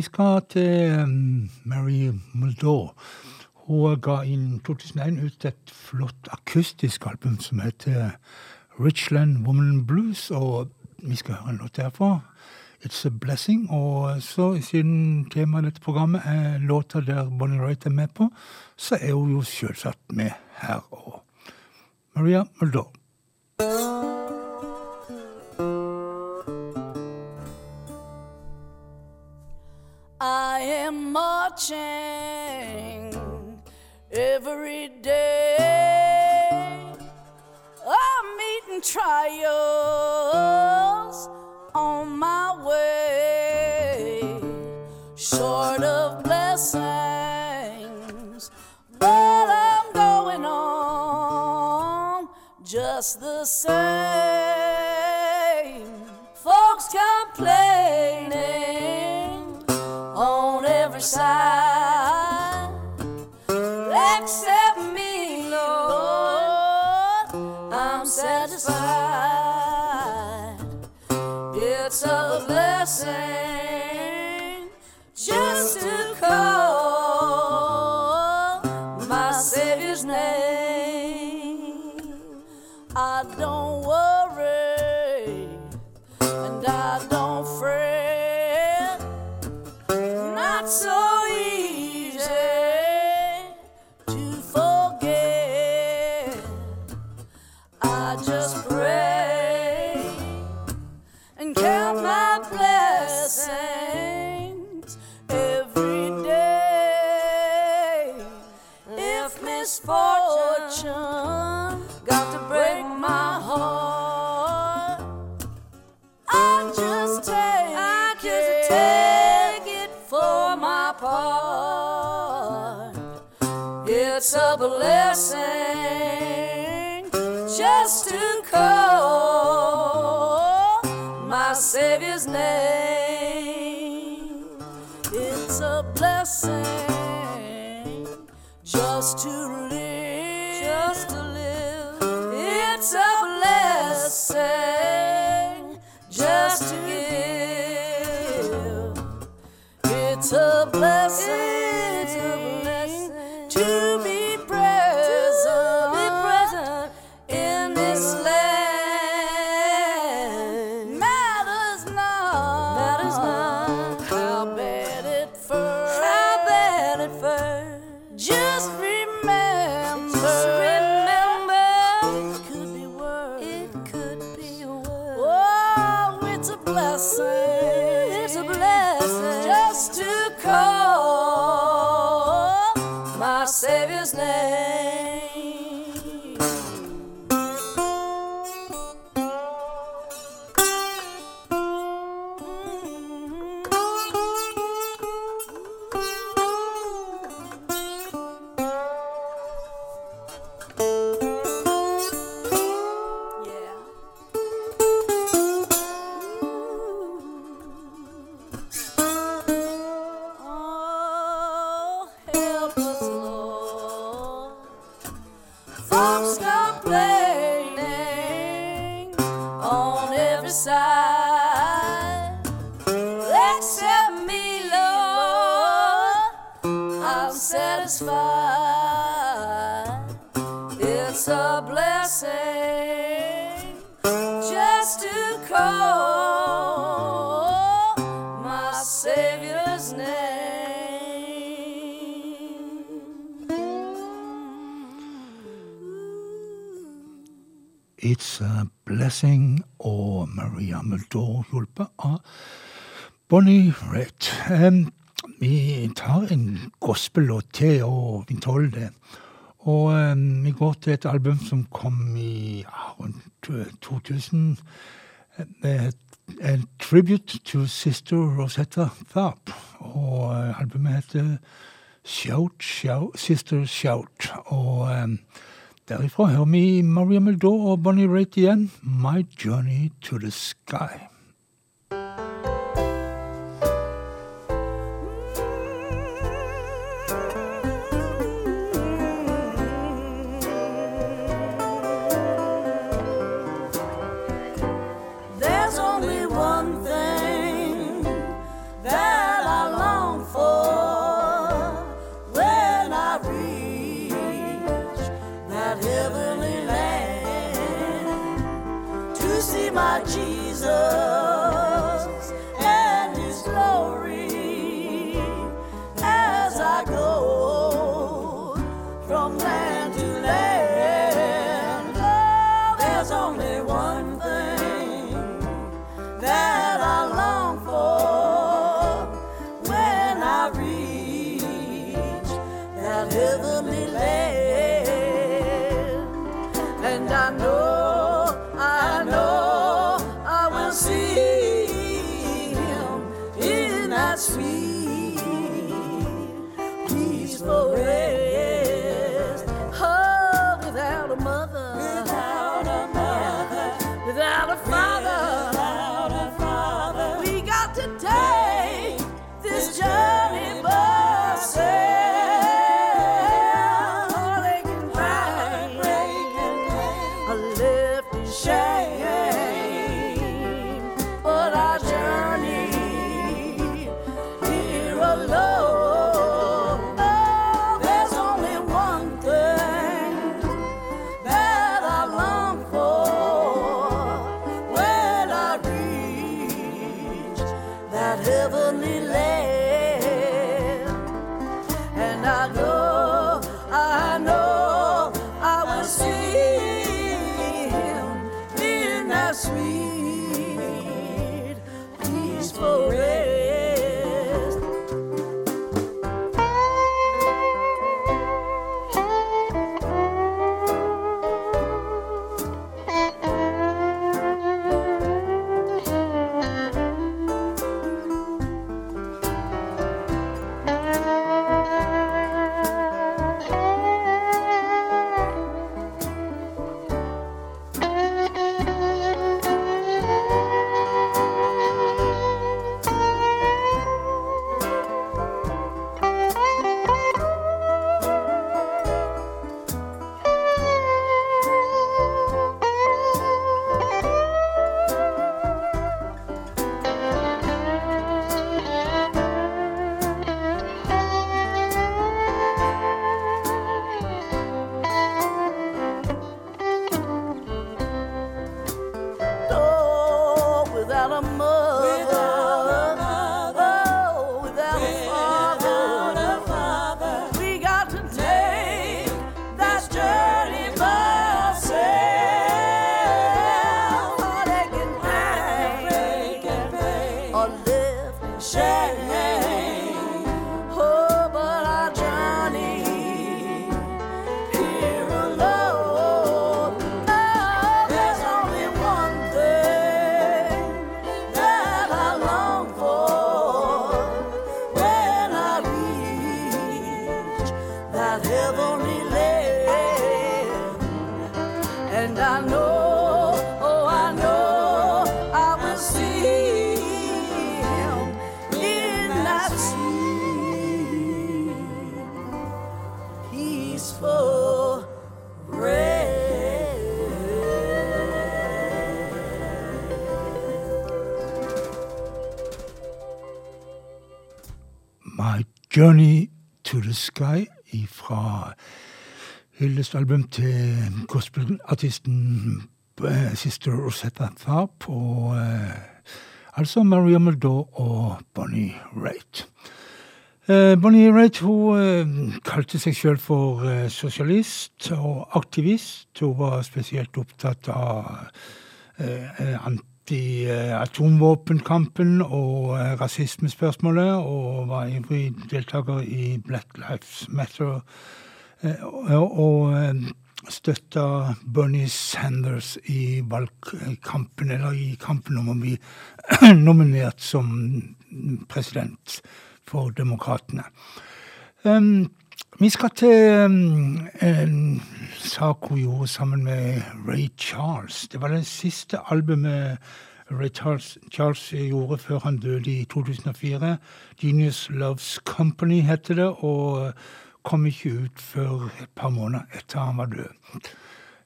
Vi skal til um, Mary Muldaur. Hun ga inn 2001 ut et flott akustisk album som heter Richland Woman Blues, og vi skal høre en låt derfra. It's a Blessing. Og så, siden temaet i dette programmet er låta der Bonnie Wright er med på, så er hun jo selvsagt med her òg. Maria Muldaur. I am marching every day. I'm meeting trials on my way. Short of blessings, but I'm going on just the same. side. to og hjulpet av Bonnie Rett. Um, vi tar en gospel-låt til, og vi tåler det. Og um, vi går til et album som kom i rundt 2000. Et, et tribute to sister Rosetta Tharp. Og eh, albumet heter Shout, Shout Sister Shout. Og um, Derifra hører vi Maria Muldaur og Bonnie Raitt igjen, 'My Journey to the Sky'. Journey to the Sky fra hyllestalbum til gospelartisten eh, Sister Rosetta Tharp og eh, altså Maria Muldaur og Bonnie Raitt. Eh, Bonnie Raitt hun kalte seg sjøl for sosialist og aktivist. Hun var spesielt opptatt av eh, anti-atomvåpenkampen og eh, rasismespørsmålet, og var ivrig deltaker i Black Lives Matter. eh, Og, støtta Bernie Sanders i valgkampen, eller i kampen om å bli nominert som president for Demokratene. Um, vi skal til um, en sak hun gjorde sammen med Ray Charles. Det var det siste albumet Ray Charles, Charles gjorde før han døde i 2004. Genius Loves Company heter det, og kom ikke ut før et par måneder etter han var død.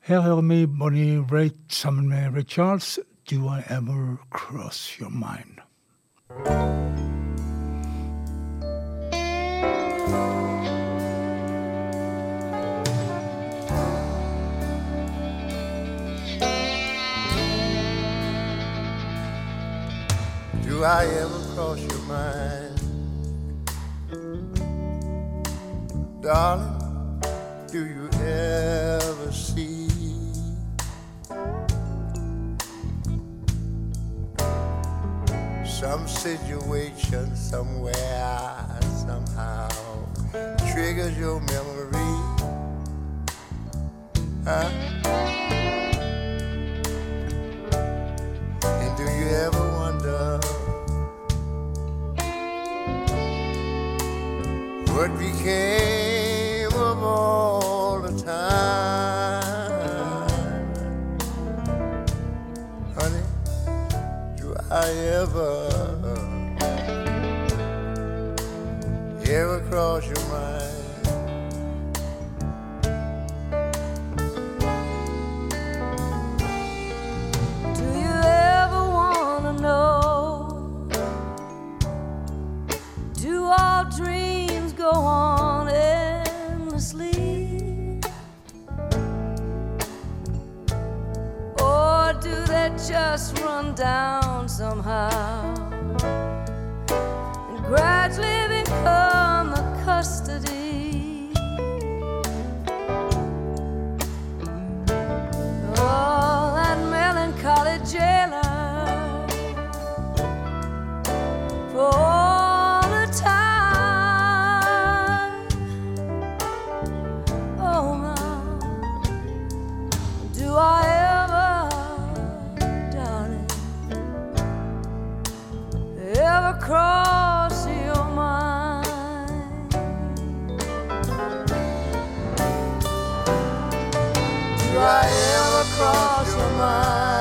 Her hører vi Bonnie Raitt sammen med Ray Charles. Do I ever cross your mind? Do I ever cross your mind? Darling, do you ever see some situation somewhere, somehow triggers your memory? Huh? And do you ever wonder what became of all the time. Honey, do I ever, ever cross your mind? Just run down somehow and gradually become a custody? Cross your mind?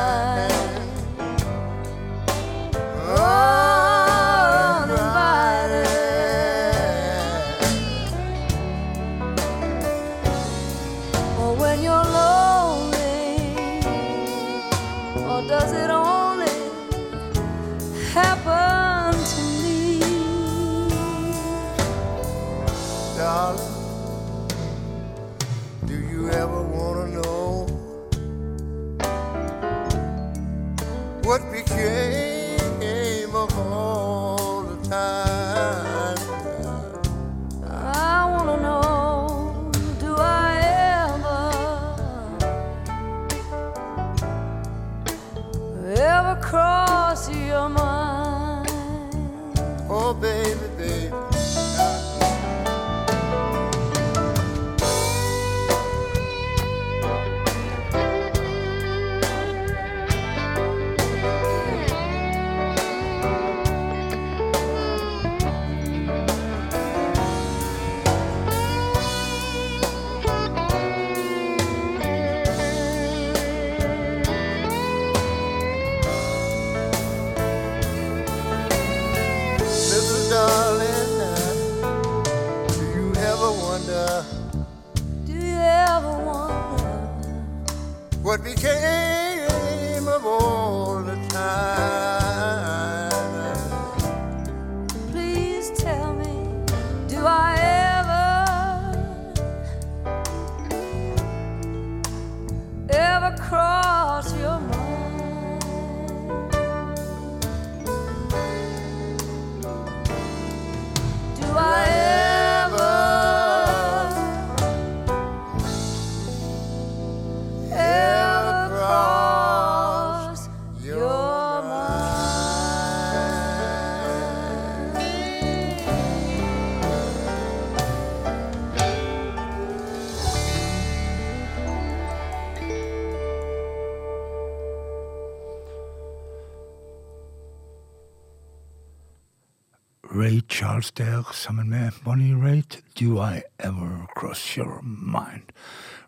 Charles der sammen med Bonnie Raitt. Do I ever cross your mind?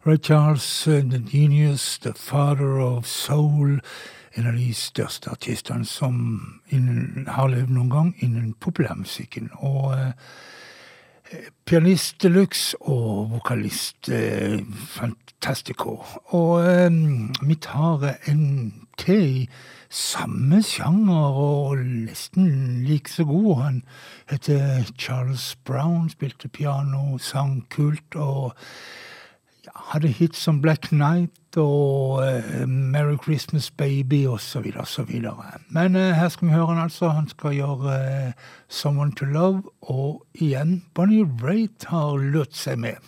Ray Charles, the genius, the father of soul. En av de største artistene som innen, har levd noen gang innen populærmusikken. Og eh, pianist de luxe og vokalist eh, fantastico. Og eh, vi tar en til samme sjanger og nesten like så god. Han heter Charles Brown, spilte piano, sang kult og hadde hits som Black Night og uh, Merry Christmas Baby osv. osv. Men uh, her skal vi høre han altså. Han skal gjøre uh, Someone to Love, og igjen Bonnie Raitt har lurt seg med.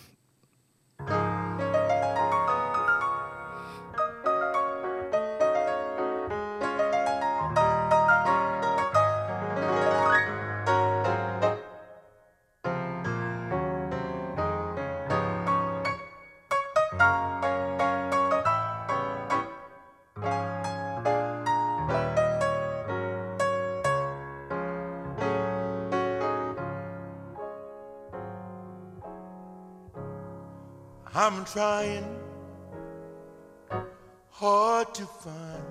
I'm trying hard to find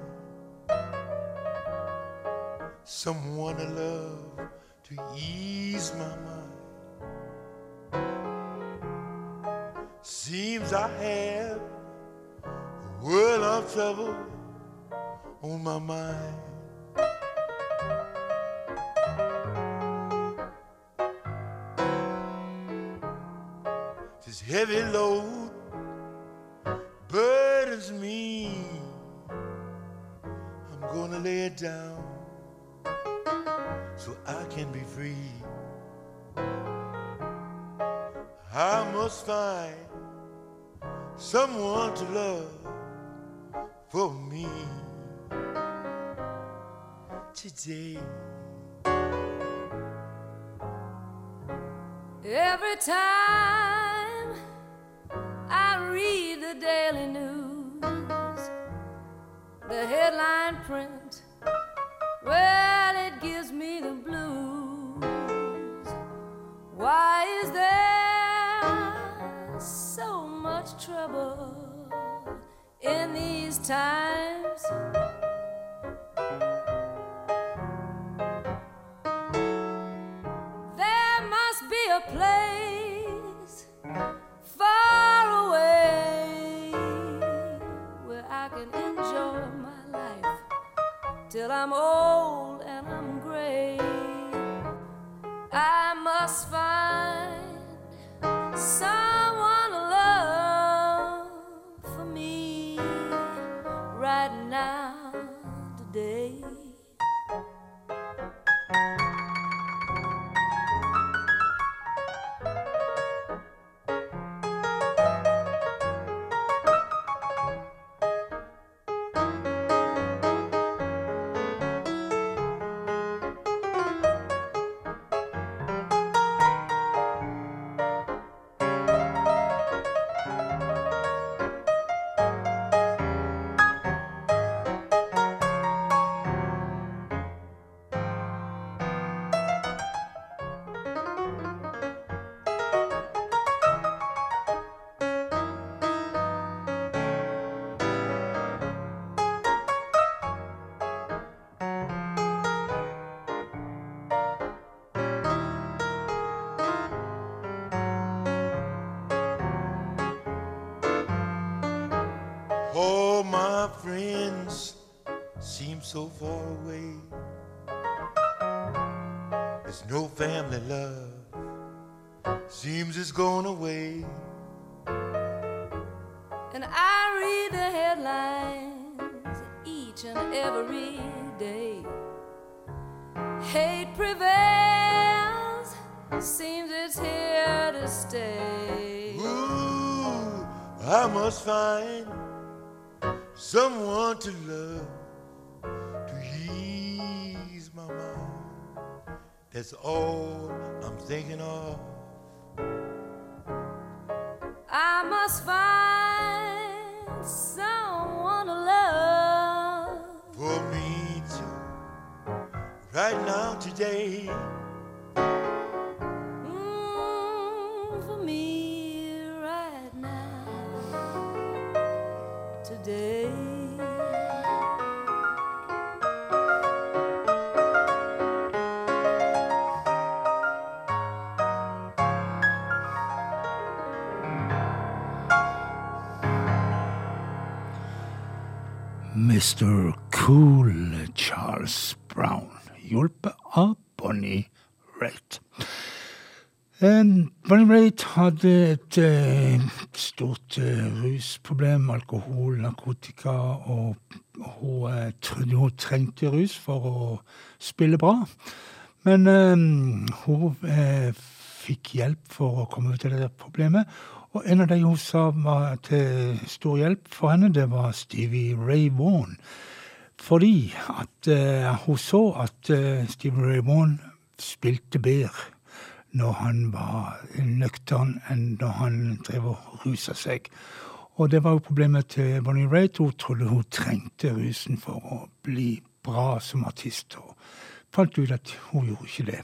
someone to love to ease my mind. Seems I have a world of trouble on my mind. This heavy load down so I can be free. I must find someone to love for me today. Every time I read the daily news, the headline print, times? There must be a place far away where I can enjoy my life till I'm old and I'm gray. I so far away. There's no family love, seems it's gone away. And I read the headlines each and every day. Hate prevails, seems it's here to stay. Ooh, I must find someone to love That's all I'm thinking of. I must find someone to love. for me to right now today. Mr. Cool Charles Brown, hjulpet av Bonnie Raitt. Eh, Bonnie Raitt hadde et et stort eh, rusproblem, alkohol, narkotika, og hun eh, trodde hun trengte rus for å spille bra. Men eh, hun eh, fikk hjelp for å komme ut av det problemet. Og en av de hun sa var til stor hjelp for henne, det var Stevie Ray Vaughan. Fordi at uh, hun så at uh, Stevie Ray Vaughan spilte bedre når han var nøktern enn når han drev og rusa seg. Og det var jo problemet til Bonnie Raitt. Hun trodde hun trengte rusen for å bli bra som artist, og fant ut at hun gjorde ikke det.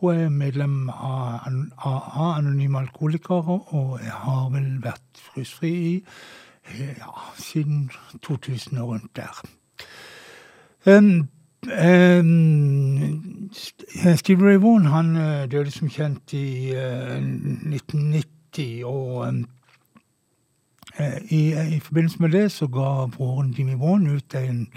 Hun er medlem av AA, Anonyme Alkoholikere, og jeg har vel vært rusfri i eh, ja, siden 2000 og rundt der. Um, um, Steve Ray Vaughan han eh, døde som kjent i uh, 1990, og um, eh, i, i forbindelse med det så ga broren Jimmy Vaughan ut en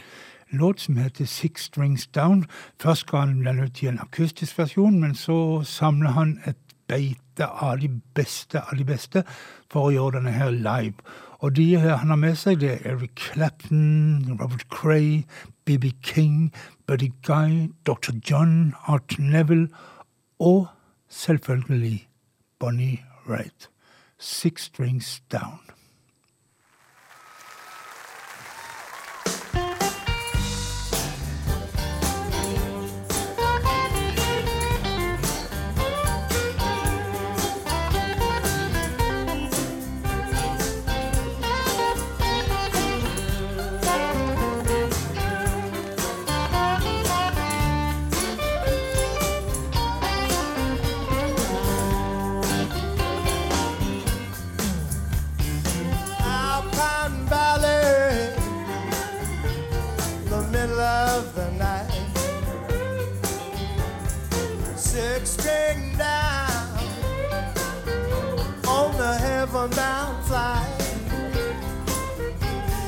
låt som heter Six Strings Down. Først ga han den ut i en akustisk versjon, men så samla han et beite av de beste av de beste for å gjøre denne her live. Og de han har med seg, det er Eric Clapton, Robert Cray, BB King, Buddy Guy, Dr. John, Art Neville og selvfølgelig Bonnie Wright. Six Strings Down. The heaven bound flight.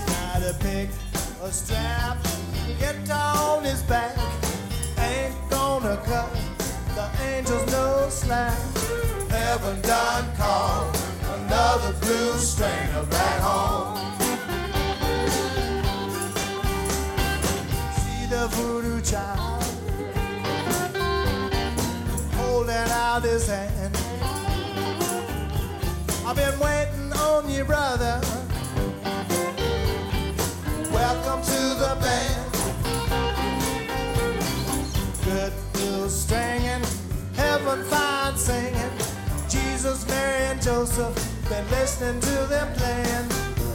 Try to pick a strap, get on his back. Ain't gonna cut the angels no slack. Heaven done called another blue strainer back home. See the voodoo child holding out his hand. Been waiting on you, brother. Welcome to the band. Good blue stringing, heaven fine singing. Jesus, Mary, and Joseph been listening to them playing.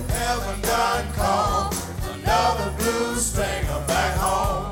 Heaven done called another blues stringer back home.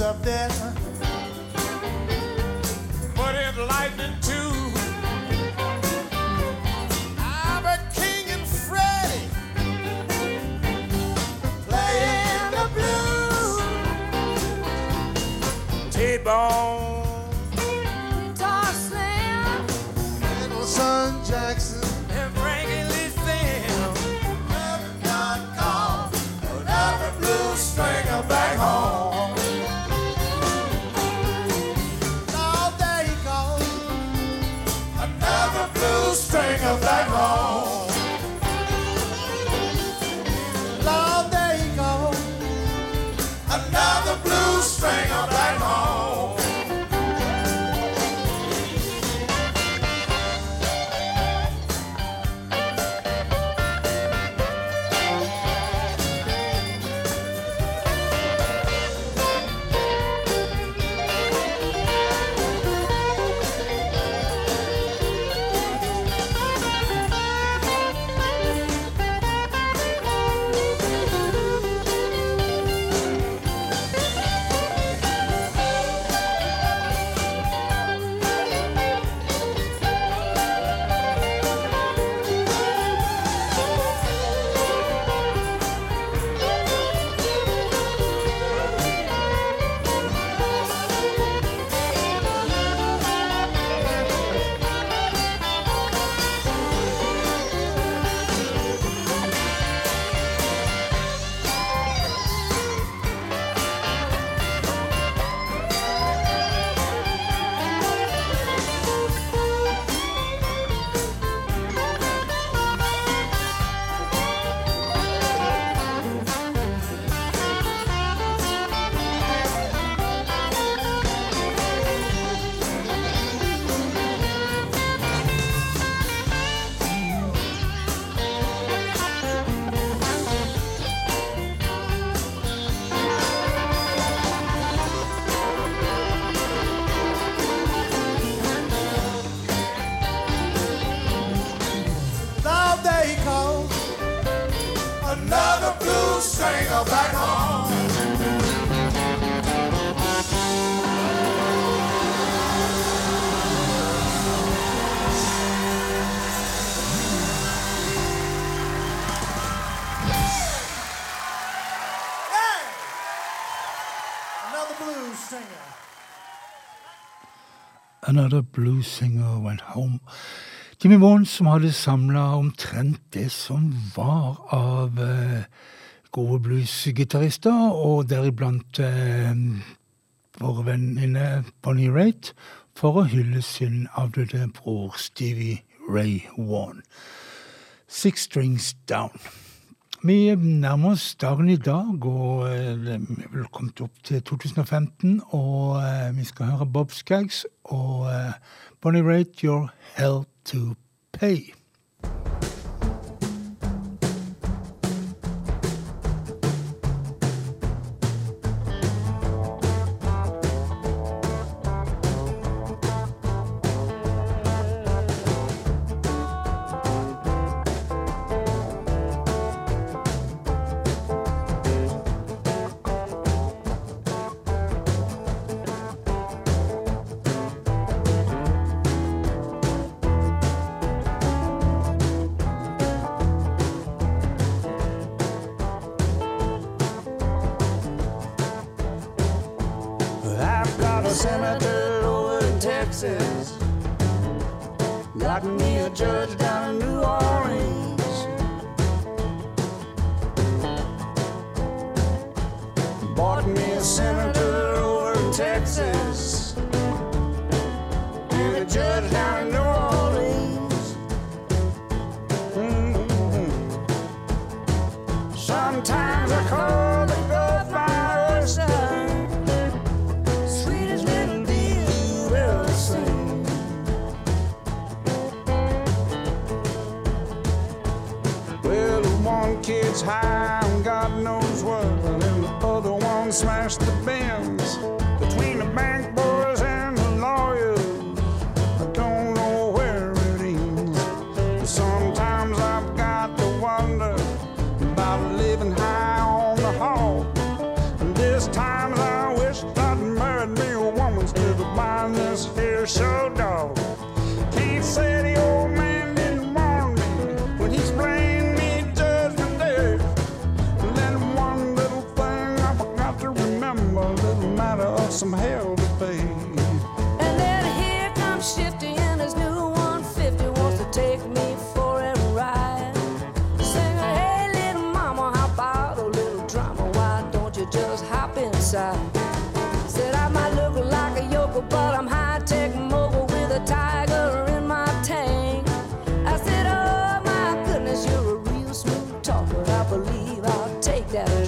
Up there. another blues singer went home. Jimmy Vaughan som hadde samla omtrent det som var av eh, gode bluesgitarister, og deriblant eh, våre venninne Bonnie Raitt, for å hylle sin avdøde bror Stevie Ray Vaughan. Six Strings Down. Vi nærmer oss dagen i dag og eh, vi er kommet opp til 2015. Og eh, vi skal høre Bob Skaggs og eh, Bonnie Rate, 'Your Hell to Pay'. death.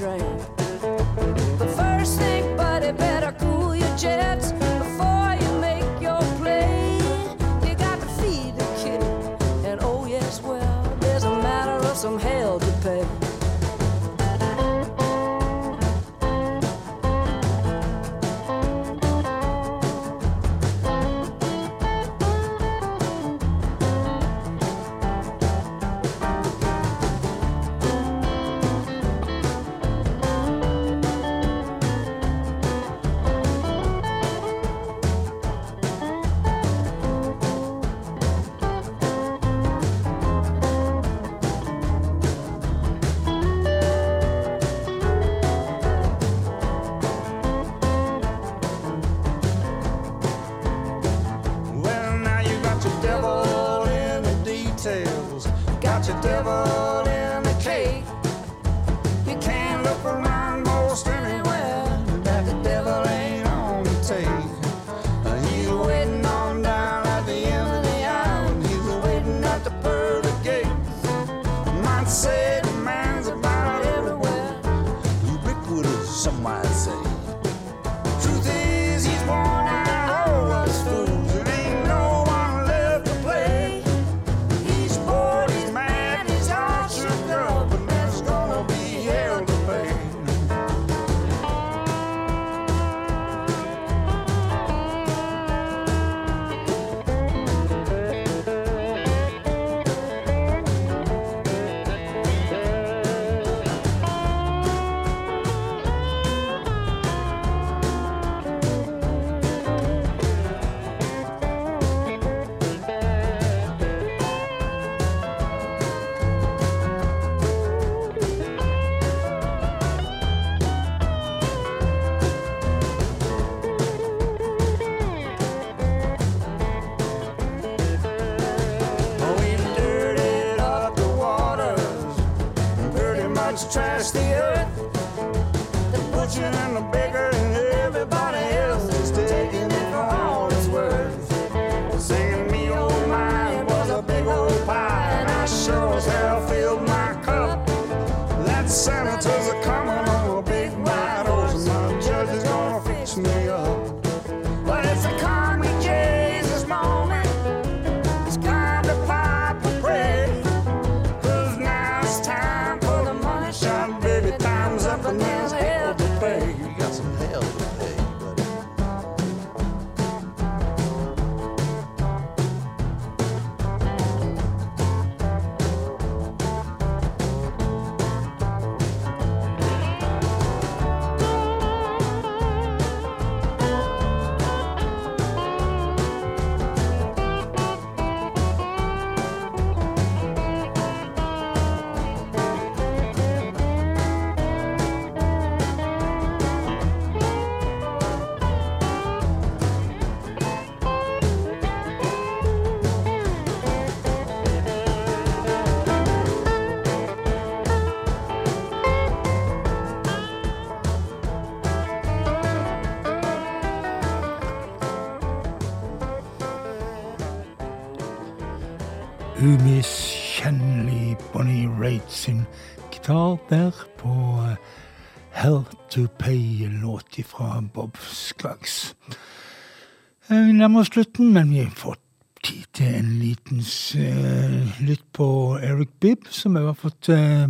Gitar der på eh, Hell to Pay-låt fra Bob. Eh, Vi nærmer oss slutten, men vi har fått tid til en liten uh, lytt på Eric Bibb, som også har fått eh,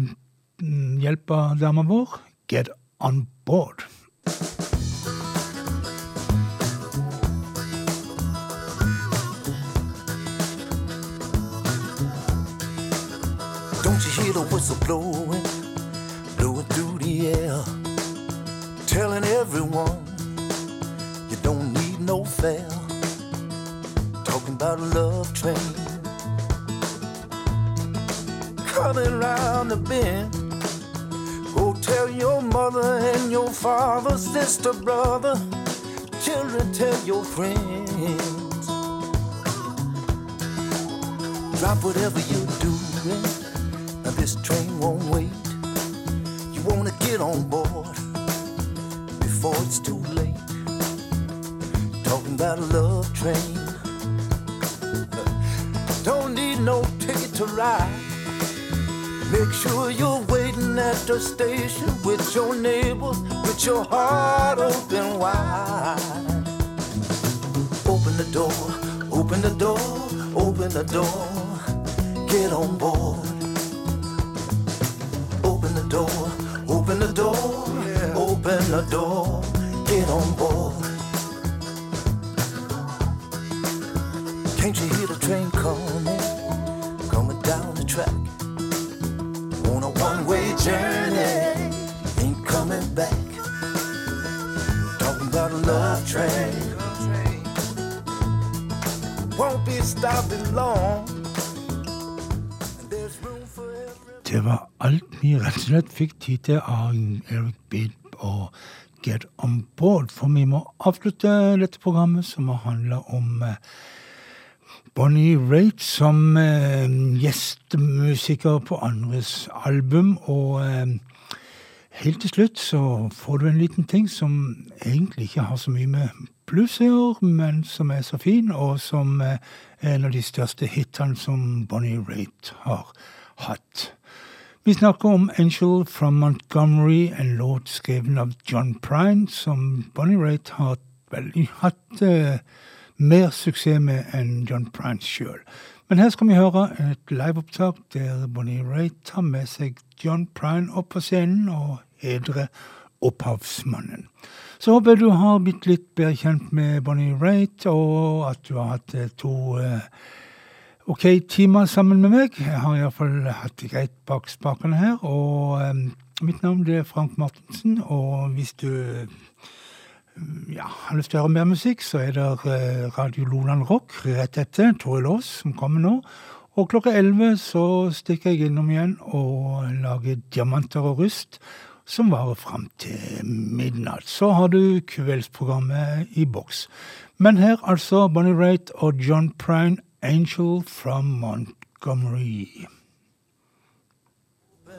mm, hjelp av dama vår. Get on board. Don't you hear the whistle blowing, blowing through the air, telling everyone you don't need no fare. Talking about a love train coming round the bend. Go tell your mother and your father, sister, brother, children, tell your friends. Drop whatever you're doing. This train won't wait. You wanna get on board before it's too late. Talking about a love train. Don't need no ticket to ride. Make sure you're waiting at the station with your neighbors, with your heart open wide. Open the door, open the door, open the door. Get on board. Open the door, open the door, open the door. Get on board. Can't you hear the train coming, coming down the track? On a one-way journey, ain't coming back. Talking about a love train. Won't be stopping long. And there's room for every Det var vi rett og slett fikk tid til av Eric Bibb og Get On Board. For vi må avslutte dette programmet, som har handla om eh, Bonnie Raitt som eh, gjestemusiker på andres album. Og eh, helt til slutt så får du en liten ting som egentlig ikke har så mye med blues å gjøre, men som er så fin, og som eh, er en av de største hitene som Bonnie Raitt har hatt. Vi snakker om Angel from Montgomery, en låt skrevet av John Prine, som Bonnie Raitt har veldig hatt eh, mer suksess med enn John Prine sjøl. Men her skal vi høre et liveopptak der Bonnie Raitt tar med seg John Prine opp på scenen og hedrer opphavsmannen. Så håper jeg du har blitt litt bedre kjent med Bonnie Raitt, og at du har hatt eh, to eh, ok timer sammen med meg. Jeg har iallfall hatt det greit bak spakene her. Og eh, mitt navn det er Frank Martensen, og hvis du eh, ja, har lyst til å høre mer musikk, så er det eh, Radio Loland Rock rett etter Tore Lås, som kommer nå. Og klokka elleve så stikker jeg innom igjen og lager Diamanter og rust, som varer fram til midnatt. Så har du kveldsprogrammet i boks. Men her altså Bonnie Raitt og John Prine, Angel from Montgomery. I'd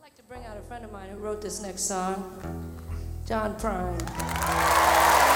like to bring out a friend of mine who wrote this next song, John Prine.